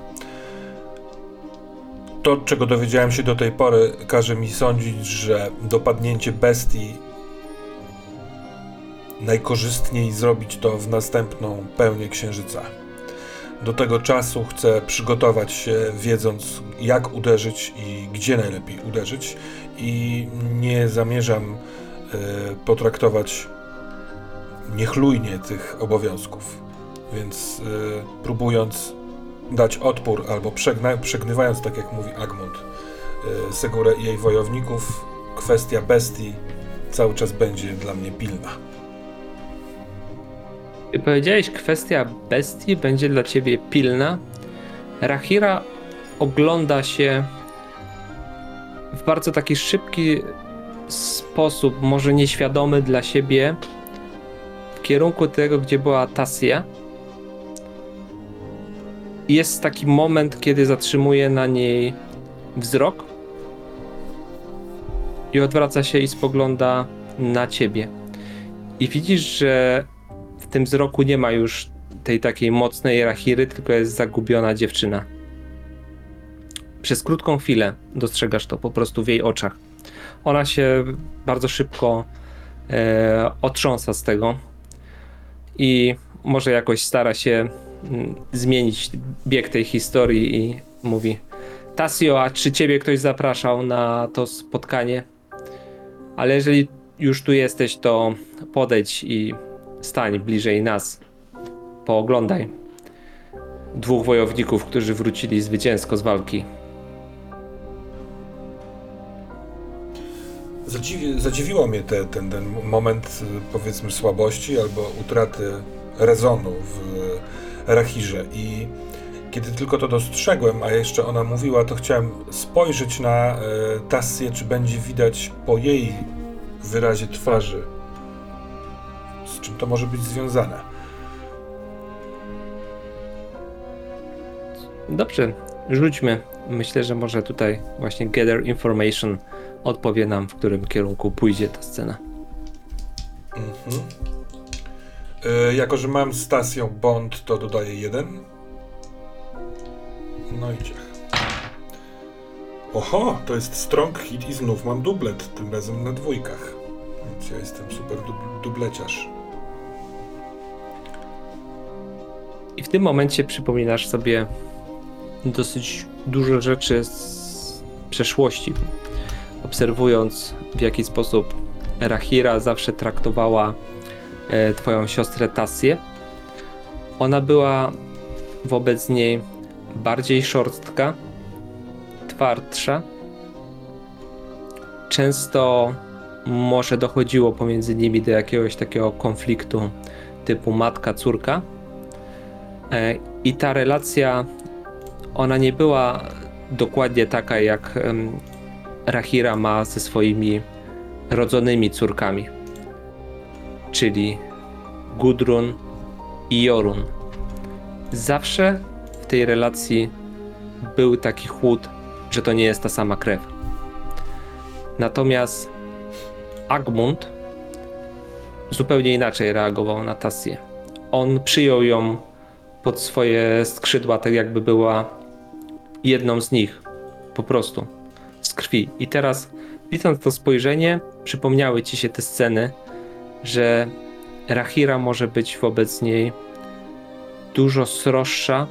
to, czego dowiedziałem się do tej pory, każe mi sądzić, że dopadnięcie bestii najkorzystniej zrobić to w następną pełnię księżyca. Do tego czasu chcę przygotować się, wiedząc jak uderzyć i gdzie najlepiej uderzyć, i nie zamierzam e, potraktować niechlujnie tych obowiązków. Więc y, próbując dać odpór albo przegna- przegnywając, tak jak mówi Agmund, y, Segurę i jej wojowników, kwestia bestii cały czas będzie dla mnie pilna. Powiedziałeś, kwestia bestii będzie dla ciebie pilna. Rahira ogląda się w bardzo taki szybki sposób, może nieświadomy dla siebie, w kierunku tego, gdzie była Tasja. I Jest taki moment, kiedy zatrzymuje na niej wzrok i odwraca się i spogląda na ciebie. I widzisz, że tym wzroku nie ma już tej takiej mocnej rachiry, tylko jest zagubiona dziewczyna. Przez krótką chwilę dostrzegasz to po prostu w jej oczach. Ona się bardzo szybko e, otrząsa z tego i może jakoś stara się mm, zmienić bieg tej historii i mówi Tasio, a czy ciebie ktoś zapraszał na to spotkanie? Ale jeżeli już tu jesteś, to podejdź i stań bliżej nas. Pooglądaj. Dwóch wojowników, którzy wrócili zwycięsko z walki. Zadziwi, zadziwiło mnie te, ten, ten moment, powiedzmy, słabości albo utraty rezonu w Rahirze. I kiedy tylko to dostrzegłem, a jeszcze ona mówiła, to chciałem spojrzeć na e, Tassię, czy będzie widać po jej wyrazie twarzy, czym to może być związane. Dobrze, rzućmy. Myślę, że może tutaj właśnie Gather Information odpowie nam, w którym kierunku pójdzie ta scena. Mhm. E, jako, że mam stację Bond, to dodaję jeden. No i ciach. Oho, to jest strong hit i znów mam dublet, tym razem na dwójkach. Więc ja jestem super dub- dubleciarz. I w tym momencie przypominasz sobie dosyć dużo rzeczy z przeszłości. Obserwując w jaki sposób Rahira zawsze traktowała e, twoją siostrę Tassię. Ona była wobec niej bardziej szorstka, twardsza. Często może dochodziło pomiędzy nimi do jakiegoś takiego konfliktu typu matka-córka. E, I ta relacja, ona nie była dokładnie taka, jak Rahira ma ze swoimi rodzonymi córkami, czyli Gudrun i Jorun. Zawsze w tej relacji był taki chłód, że to nie jest ta sama krew. Natomiast Agmund zupełnie inaczej reagował na Tassię. On przyjął ją pod swoje skrzydła, tak jakby była jedną z nich, po prostu z krwi. I teraz, widząc to spojrzenie, przypomniały ci się te sceny, że Rahira może być wobec niej dużo sroższa,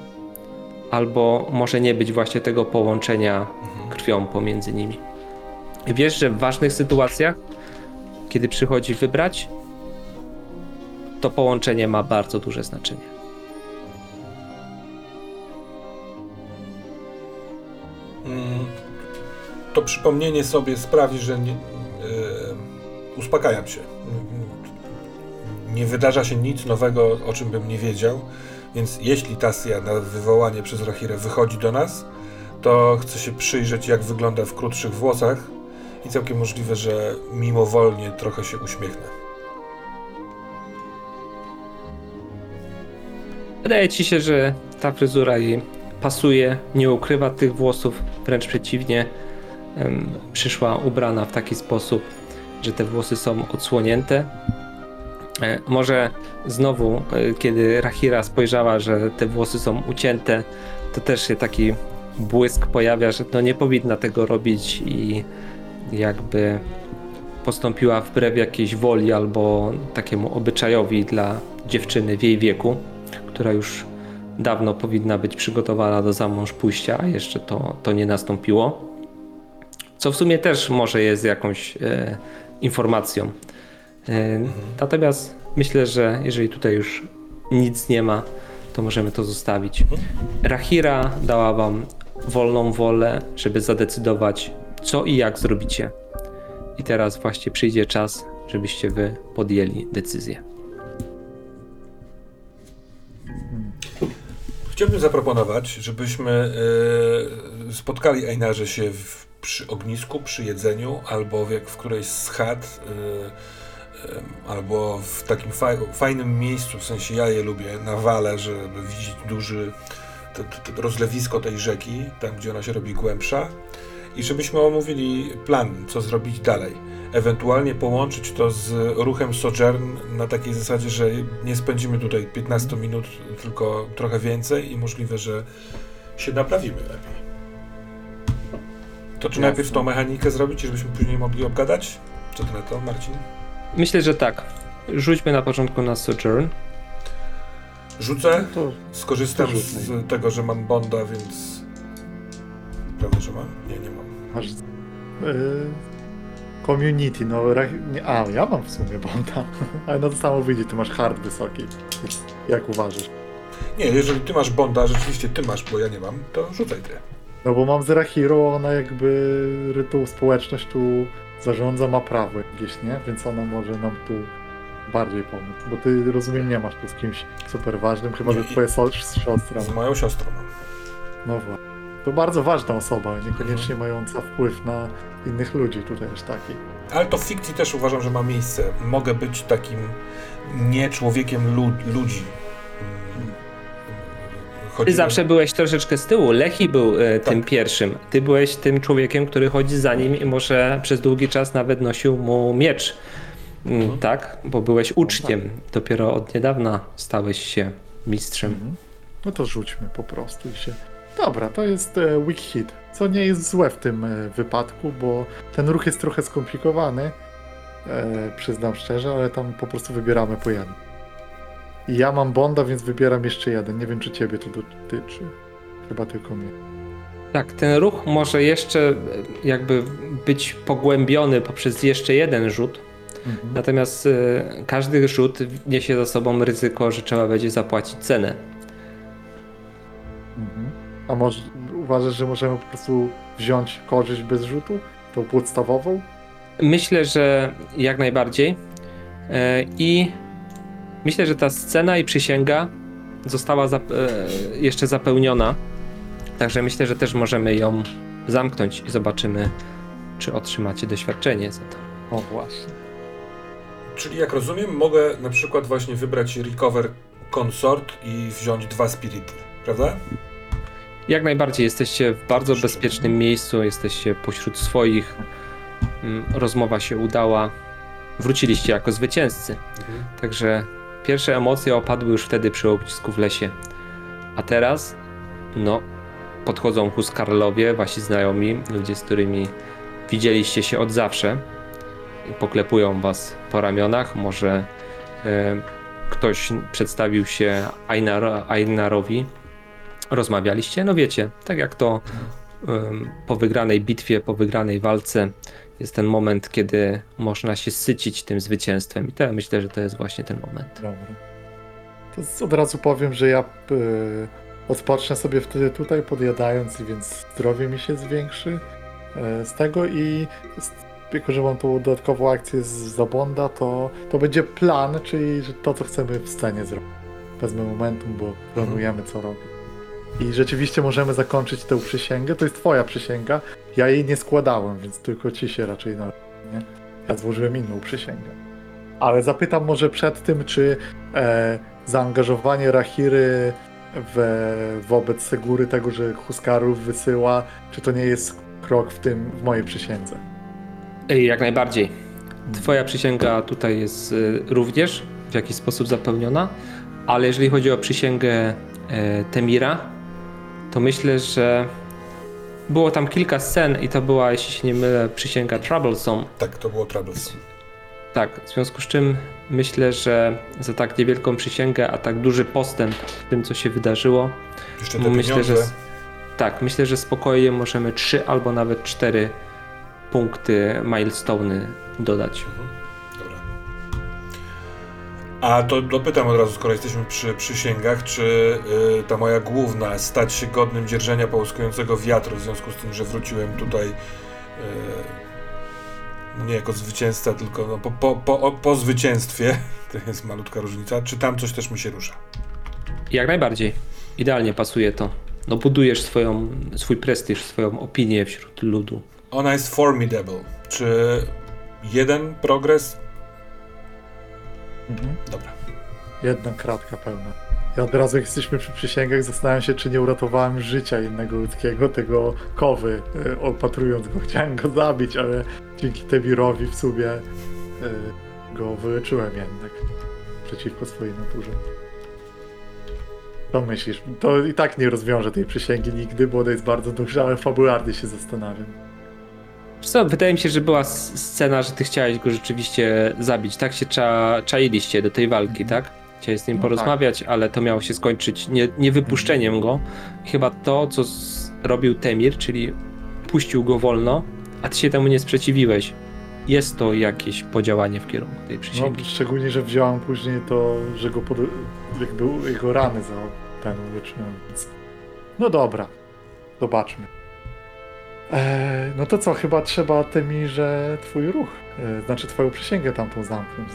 albo może nie być właśnie tego połączenia krwią pomiędzy nimi. Wiesz, że w ważnych sytuacjach, kiedy przychodzi wybrać, to połączenie ma bardzo duże znaczenie. To przypomnienie sobie sprawi, że nie, e, uspokajam się. Nie wydarza się nic nowego, o czym bym nie wiedział, więc jeśli Tasja na wywołanie przez Rahirę wychodzi do nas, to chcę się przyjrzeć, jak wygląda w krótszych włosach i całkiem możliwe, że mimowolnie trochę się uśmiechnę. Wydaje ci się, że ta fryzura jej pasuje, nie ukrywa tych włosów, wręcz przeciwnie. Przyszła ubrana w taki sposób, że te włosy są odsłonięte. E, Może znowu, e, kiedy Rahira spojrzała, że te włosy są ucięte, to też się taki błysk pojawia, że no nie powinna tego robić i jakby postąpiła wbrew jakiejś woli albo takiemu obyczajowi dla dziewczyny w jej wieku która już dawno powinna być przygotowana do zamąż pójścia, a jeszcze to, to nie nastąpiło. Co w sumie też może jest jakąś e, informacją. E, natomiast myślę, że jeżeli tutaj już nic nie ma, to możemy to zostawić. Rahira dała wam wolną wolę, żeby zadecydować, co i jak zrobicie. I teraz właśnie przyjdzie czas, żebyście wy podjęli decyzję. Chciałbym zaproponować, żebyśmy e, spotkali Einarze się w, przy ognisku, przy jedzeniu, albo w, jak w którejś z chat, e, e, albo w takim faj, fajnym miejscu, w sensie ja je lubię, na wale, żeby widzieć duży rozlewisko tej rzeki, tam gdzie ona się robi głębsza i żebyśmy omówili plan, co zrobić dalej. Ewentualnie połączyć to z ruchem Sojourn na takiej zasadzie, że nie spędzimy tutaj 15 minut, tylko trochę więcej i możliwe, że się naprawimy lepiej. To czy Jasne. najpierw tą mechanikę zrobić, żebyśmy później mogli obgadać? Co ty na to, Marcin? Myślę, że tak. Rzućmy na początku na Sojourn. Rzucę, To skorzystam to z tego, że mam Bonda, więc... Prawda, że mam? Nie, nie mam. masz. y, community, no. A, ja mam w sumie bonda. Ale no to samo wyjdzie, ty masz hard wysoki. Jak uważasz? Nie, jeżeli ty masz Bonda, rzeczywiście ty masz, bo ja nie mam, to rzucaj ty. No bo mam Zera Hero, ona jakby rytuł społeczność tu zarządza, ma prawo jakieś, nie? Więc ona może nam tu bardziej pomóc. Bo ty rozumiem nie masz tu z kimś super ważnym, chyba że twoja so- siostra. Z moją siostrą mam. No właśnie. To bardzo ważna osoba, niekoniecznie mająca wpływ na innych ludzi tutaj aż taki. Ale to w fikcji też uważam, że ma miejsce. Mogę być takim nie człowiekiem lu- ludzi. Ty zawsze byłeś troszeczkę z tyłu. Lechi był e, tym Tak. pierwszym. Ty byłeś tym człowiekiem, który chodzi za nim i może przez długi czas nawet nosił mu miecz. Mm, Mhm. Tak? Bo byłeś uczniem. Dopiero od niedawna stałeś się mistrzem. Mhm. No to rzućmy po prostu i się. Dobra, to jest e, weak hit, co nie jest złe w tym e, wypadku, bo ten ruch jest trochę skomplikowany, e, przyznam szczerze, ale tam po prostu wybieramy po jednym. Ja mam Bonda, więc wybieram jeszcze jeden. Nie wiem, czy ciebie to dotyczy. Chyba tylko mnie. Tak, ten ruch może jeszcze e, jakby być pogłębiony poprzez jeszcze jeden rzut. Mhm. Natomiast e, każdy rzut niesie za sobą ryzyko, że trzeba będzie zapłacić cenę. Mhm. A może uważasz, że możemy po prostu wziąć korzyść bez rzutu? Tą podstawową? Myślę, że jak najbardziej. E, I myślę, że ta scena i przysięga została zap- e, jeszcze zapełniona. Także myślę, że też możemy ją zamknąć i zobaczymy, czy otrzymacie doświadczenie za to. O właśnie. Czyli jak rozumiem, mogę na przykład właśnie wybrać Recover Consort i wziąć dwa Spirity, prawda? Jak najbardziej jesteście w bardzo bezpiecznym miejscu, jesteście pośród swoich. Mm, Rozmowa się udała. Wróciliście jako zwycięzcy. Także pierwsze emocje opadły już wtedy przy ognisku w lesie. A teraz, no, podchodzą Huskarlowie, wasi znajomi, ludzie, z którymi widzieliście się od zawsze. Poklepują was po ramionach. Może e, ktoś przedstawił się Einar, Einarowi. Rozmawialiście? No wiecie, tak jak to em, po wygranej bitwie, po wygranej walce jest ten moment, kiedy można się sycić tym zwycięstwem. I to myślę, że to jest właśnie ten moment. Dobra. To od razu powiem, że ja y, odpocznę sobie wtedy tutaj podjadając, więc zdrowie mi się zwiększy e, z tego i z, jako, że mam tą dodatkową akcję z Zabonda, to, to będzie plan, czyli to, co chcemy w scenie zrobić. Wezmę momentum, bo planujemy, co robić. I rzeczywiście możemy zakończyć tę przysięgę. To jest twoja przysięga. Ja jej nie składałem, więc tylko ci się raczej na... Nie? Ja złożyłem inną przysięgę. Ale zapytam może przed tym, czy e, zaangażowanie Rahiry w, wobec Segury, tego, że Huskarów wysyła, czy to nie jest krok w tym, w mojej przysiędze? Ej, Jak najbardziej. Twoja przysięga tutaj jest y, również w jakiś sposób zapełniona, ale jeżeli chodzi o przysięgę e, Temira, to myślę, że było tam kilka scen i to była, jeśli się nie mylę, przysięga Troublesome. Tak, to było Troublesome. Tak, w związku z czym myślę, że za tak niewielką przysięgę, a tak duży postęp w tym, co się wydarzyło, Jeszcze te myślę, pieniądze. że tak, myślę, że spokojnie możemy trzy albo nawet cztery punkty milestone dodać. Mhm. A to dopytam od razu, skoro jesteśmy przy przysięgach, czy y, ta moja główna stać się godnym dzierżenia połyskującego wiatru w związku z tym, że wróciłem tutaj y, nie jako zwycięzca, tylko no, po, po, po, po zwycięstwie, to jest malutka różnica, czy tam coś też mi się rusza? Jak najbardziej. Idealnie pasuje to. No budujesz swoją, swój prestiż, swoją opinię wśród ludu. Ona jest formidable. Czy jeden progres? Mhm. Dobra. Jedna kratka pełna. Ja od razu jak jesteśmy przy przysięgach zastanawiam się, czy nie uratowałem życia innego ludzkiego, tego kowy, e, opatrując go. Chciałem go zabić, ale dzięki Temirowi w sumie e, go wyleczyłem jednak przeciwko swojej naturze. Co myślisz? To i tak nie rozwiąże tej przysięgi nigdy, bo ona jest bardzo duża, ale fabularnie się zastanawiam. Co, wydaje mi się, że była scena, że ty chciałeś go rzeczywiście zabić. Tak się cza, czailiście do tej walki, tak? Chciałeś z nim No porozmawiać, ale to miało się skończyć nie, nie wypuszczeniem go. I chyba to, co zrobił Temir, czyli puścił go wolno, a ty się temu nie sprzeciwiłeś. Jest to jakieś podziałanie w kierunku tej No, przysięgi. szczególnie, że wziąłem później to, że go pod, jakby jego rany za ten uleczyłem. No dobra, zobaczmy. Eee, no to co, chyba trzeba Temirze twój ruch, e, znaczy twoją przysięgę tamtą zamknąć.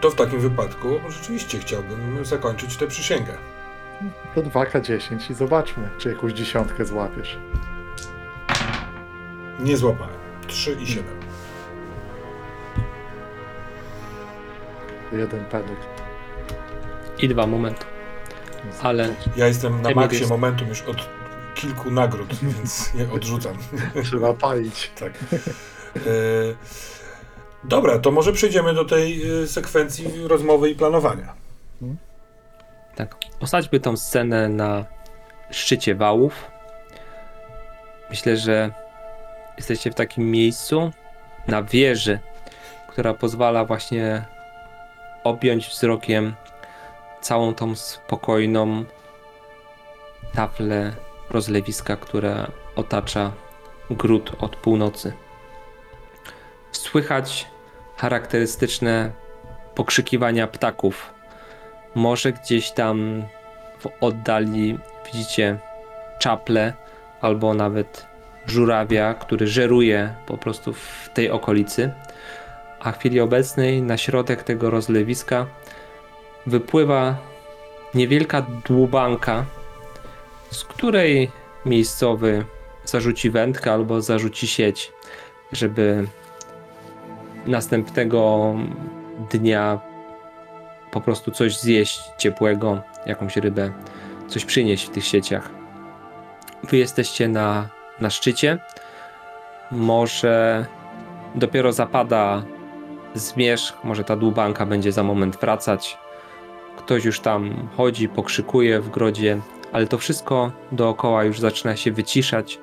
To w takim wypadku rzeczywiście chciałbym zakończyć tę przysięgę. To 2K10 i zobaczmy, czy jakąś dziesiątkę złapiesz. Nie złapałem. 3 i 7. Jeden pedek. I dwa momenty. Ale Ja jestem na maksie jest- momentum już od kilku nagród, więc je odrzucam. Trzeba palić. tak. E, dobra, to może przejdziemy do tej e, sekwencji rozmowy i planowania. Tak. Osadźmy tą scenę na szczycie wałów. Myślę, że jesteście w takim miejscu na wieży, która pozwala właśnie objąć wzrokiem całą tą spokojną taflę rozlewiska, która otacza gród od północy. Słychać charakterystyczne pokrzykiwania ptaków może gdzieś tam w oddali widzicie czaple albo nawet żurawia, który żeruje po prostu w tej okolicy. A w chwili obecnej na środek tego rozlewiska wypływa niewielka dłubanka, z której miejscowy zarzuci wędkę albo zarzuci sieć, żeby następnego dnia po prostu coś zjeść ciepłego, jakąś rybę, coś przynieść w tych sieciach. Wy jesteście na, na szczycie. Może dopiero zapada zmierzch, może ta dłubanka będzie za moment wracać. Ktoś już tam chodzi, pokrzykuje w grodzie, ale to wszystko dookoła już zaczyna się wyciszać,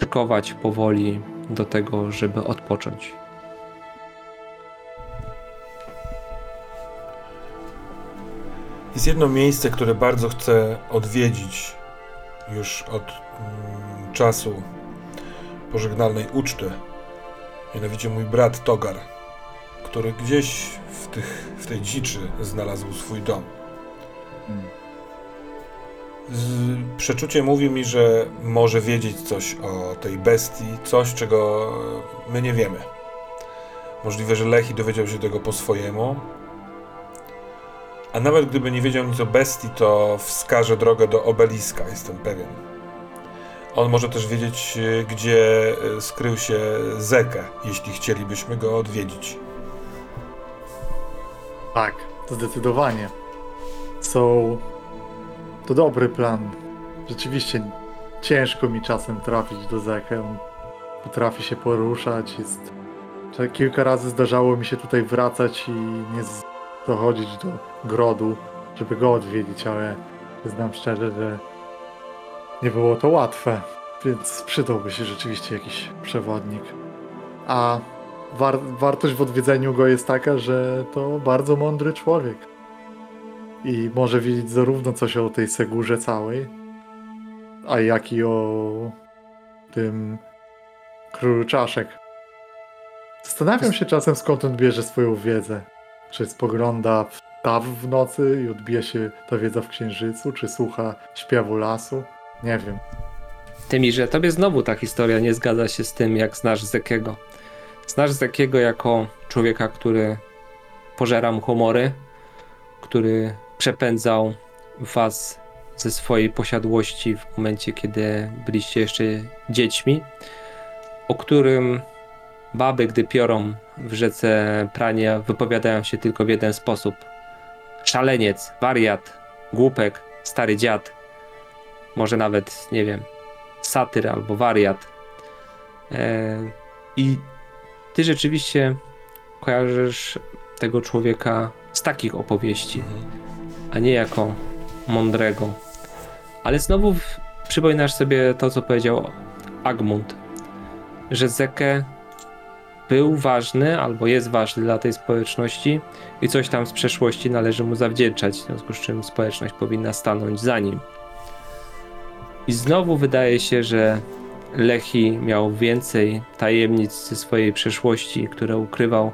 szykować powoli do tego, żeby odpocząć. Jest jedno miejsce, które bardzo chcę odwiedzić już od mm, czasu pożegnalnej uczty. Mianowicie mój brat Togar, który gdzieś w, tych, w tej dziczy znalazł swój dom. Hmm. Przeczucie mówi mi, że może wiedzieć coś o tej bestii, coś, czego my nie wiemy. Możliwe, że Lechi dowiedział się tego po swojemu. A nawet gdyby nie wiedział nic o bestii, to wskaże drogę do obeliska, jestem pewien. On może też wiedzieć, y, gdzie y, skrył się Zeke, jeśli chcielibyśmy go odwiedzić. Tak, zdecydowanie. Są. To dobry plan. Rzeczywiście ciężko mi czasem trafić do Zekę. Potrafi się poruszać. Jest. Kilka razy zdarzało mi się tutaj wracać i nie dochodzić do grodu, żeby go odwiedzić, ale przyznam szczerze, że nie było to łatwe. Więc przydałby się rzeczywiście jakiś przewodnik. A war wartość w odwiedzeniu go jest taka, że to bardzo mądry człowiek. I może wiedzieć zarówno coś o tej Segurze całej, a jak i o tym królu czaszek. Zastanawiam się czasem skąd on bierze swoją wiedzę. Czy spogląda w staw w nocy i odbija się ta wiedza w księżycu, czy słucha śpiewu lasu? Nie wiem. Tymi, że tobie znowu ta historia nie zgadza się z tym, jak znasz Zekiego. Znasz Zekiego jako człowieka, który pożera mu humory, który przepędzał was ze swojej posiadłości w momencie, kiedy byliście jeszcze dziećmi, o którym baby, gdy piorą w rzece prania, wypowiadają się tylko w jeden sposób. Szaleniec, wariat, głupek, stary dziad, może nawet, nie wiem, satyr albo wariat. E, I ty rzeczywiście kojarzysz tego człowieka z takich opowieści, a nie jako mądrego. Ale znowu przypominasz sobie to, co powiedział Agmund, że Zeke był ważny albo jest ważny dla tej społeczności i coś tam z przeszłości należy mu zawdzięczać, w związku z czym społeczność powinna stanąć za nim. I znowu wydaje się, że Lechi miał więcej tajemnic ze swojej przeszłości, które ukrywał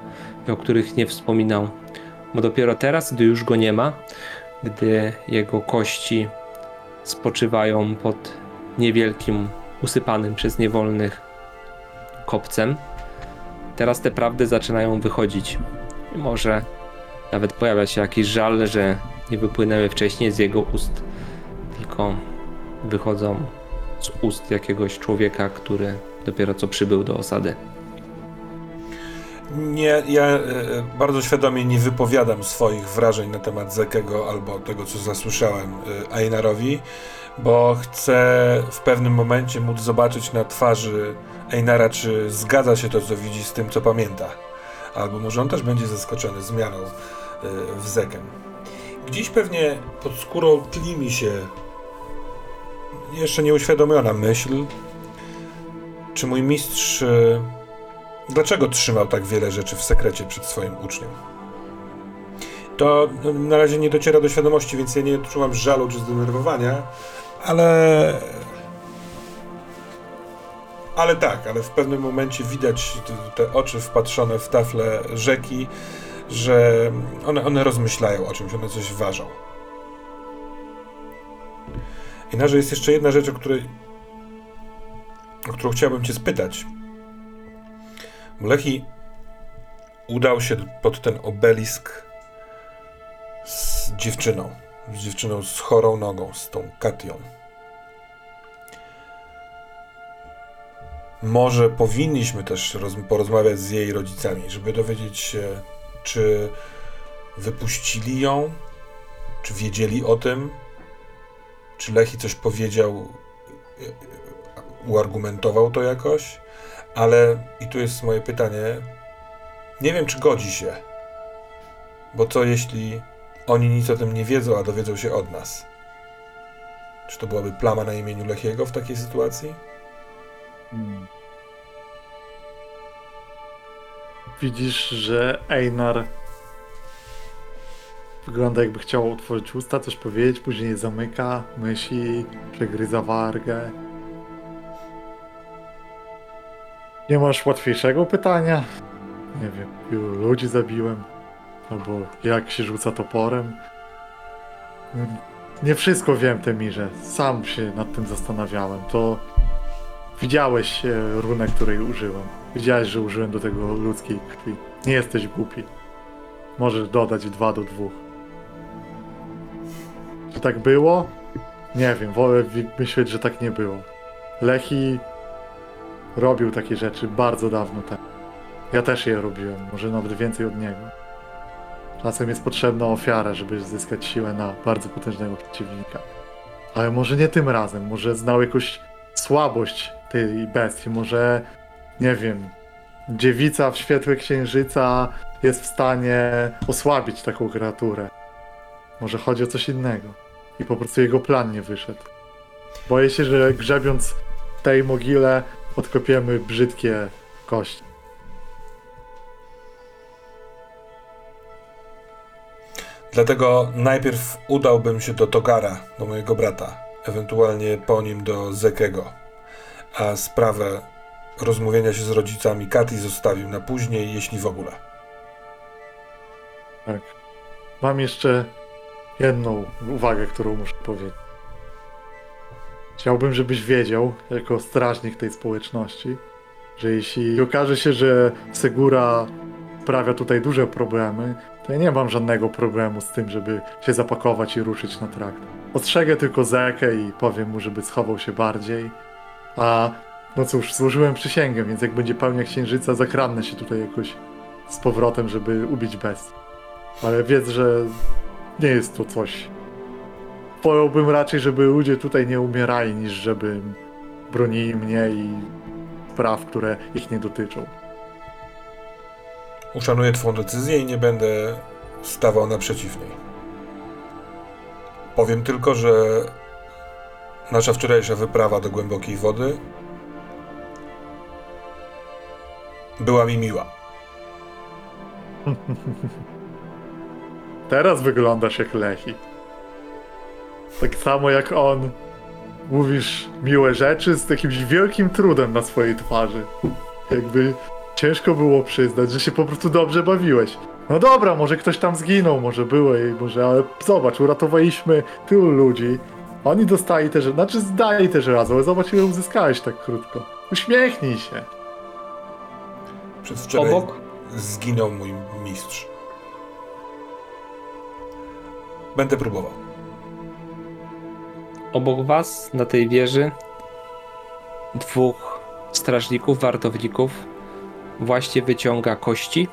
i o których nie wspominał. Bo dopiero teraz, gdy już go nie ma, gdy jego kości spoczywają pod niewielkim, usypanym przez niewolnych kopcem, teraz te prawdy zaczynają wychodzić. Może nawet pojawia się jakiś żal, że nie wypłynęły wcześniej z jego ust, tylko wychodzą z ust jakiegoś człowieka, który dopiero co przybył do osady. Nie, ja e, bardzo świadomie nie wypowiadam swoich wrażeń na temat Zekego albo tego, co zasłyszałem e, Einarowi, bo chcę w pewnym momencie móc zobaczyć na twarzy Einara, czy zgadza się to, co widzi z tym, co pamięta. Albo może on też będzie zaskoczony zmianą e, w Zekem. Gdzieś pewnie pod skórą tli mi się jeszcze nieuświadomiona myśl, czy mój mistrz e, Dlaczego trzymał tak wiele rzeczy w sekrecie przed swoim uczniem? To na razie nie dociera do świadomości, więc ja nie odczuwam żalu czy zdenerwowania, ale. Ale tak, ale w pewnym momencie widać te, oczy wpatrzone w tafle rzeki, że one, one rozmyślają o czymś, one coś ważą. I na jest jeszcze jedna rzecz, o której. o którą chciałbym Cię spytać. Mlechi udał się pod ten obelisk z dziewczyną. Z dziewczyną z chorą nogą, z tą Katią. Może powinniśmy też roz, porozmawiać z jej rodzicami, żeby dowiedzieć się, czy wypuścili ją, czy wiedzieli o tym, czy Lechi coś powiedział, e, e, uargumentował to jakoś. Ale i tu jest moje pytanie. Nie wiem, czy godzi się. Bo co jeśli oni nic o tym nie wiedzą, a dowiedzą się od nas? Czy to byłaby plama na imieniu Lechiego w takiej sytuacji? Hmm. Widzisz, że Einar wygląda jakby chciał otworzyć usta, coś powiedzieć, później zamyka, myśli, przegryza wargę. Nie masz łatwiejszego pytania? Nie wiem, ilu ludzi zabiłem? Albo jak się rzuca toporem? Nie wszystko wiem, Temirze. Sam się nad tym zastanawiałem. To widziałeś e, runę, której użyłem. Widziałeś, że użyłem do tego ludzkiej krwi. Nie jesteś głupi. Możesz dodać dwa do dwóch. Czy tak było? Nie wiem, wolę myśleć, że tak nie było. Lechi robił takie rzeczy bardzo dawno temu. Ja też je robiłem, może nawet więcej od niego. Czasem jest potrzebna ofiara, żeby zyskać siłę na bardzo potężnego przeciwnika. Ale może nie tym razem, może znał jakąś słabość tej bestii, może nie wiem, dziewica w świetle księżyca jest w stanie osłabić taką kreaturę. Może chodzi o coś innego. I po prostu jego plan nie wyszedł. Boję się, że grzebiąc tej mogile odkopiemy brzydkie kości. Dlatego najpierw udałbym się do Togara, do mojego brata, ewentualnie po nim do Zekego, a sprawę rozmówienia się z rodzicami Kati zostawił na później, jeśli w ogóle. Tak. Mam jeszcze jedną uwagę, którą muszę powiedzieć. Chciałbym, żebyś wiedział, jako strażnik tej społeczności, że jeśli okaże się, że Segura sprawia tutaj duże problemy, to ja nie mam żadnego problemu z tym, żeby się zapakować i ruszyć na trakt. Ostrzegę tylko Zekę i powiem mu, żeby schował się bardziej. A no cóż, złożyłem przysięgę, więc jak będzie pełnia księżyca, zakradnę się tutaj jakoś z powrotem, żeby ubić bestię. Ale wiedz, że nie jest to coś. Wolałbym raczej, żeby ludzie tutaj nie umierali, niż żeby bronili mnie i praw, które ich nie dotyczą. Uszanuję Twą decyzję i nie będę stawał naprzeciw niej. Powiem tylko, że nasza wczorajsza wyprawa do głębokiej wody była mi miła. Teraz wyglądasz jak Lechi. Tak samo jak on. Mówisz miłe rzeczy z jakimś wielkim trudem na swojej twarzy. Jakby ciężko było przyznać, że się po prostu dobrze bawiłeś. No dobra, może ktoś tam zginął, może było i może, ale zobacz, uratowaliśmy tylu ludzi. Oni dostali też, znaczy zdali też raz, ale zobacz ile uzyskałeś tak krótko. Uśmiechnij się. Przedwczoraj Obok zginął mój mistrz. Będę próbował. Obok was na tej wieży dwóch strażników, wartowników właśnie wyciąga kości.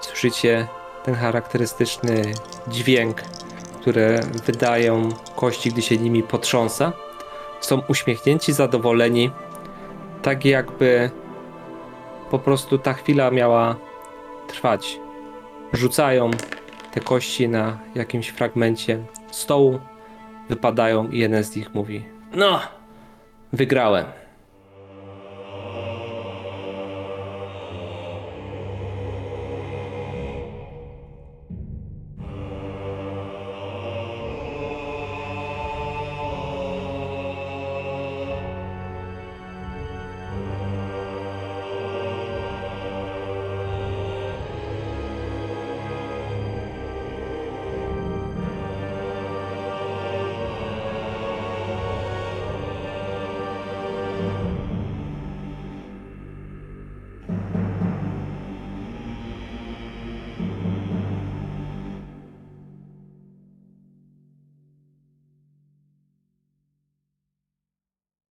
Słyszycie ten charakterystyczny dźwięk, który wydają kości, gdy się nimi potrząsa. Są uśmiechnięci, zadowoleni, tak jakby po prostu ta chwila miała trwać. Rzucają te kości na jakimś fragmencie stołu, wypadają i jeden z nich mówi: No, wygrałem.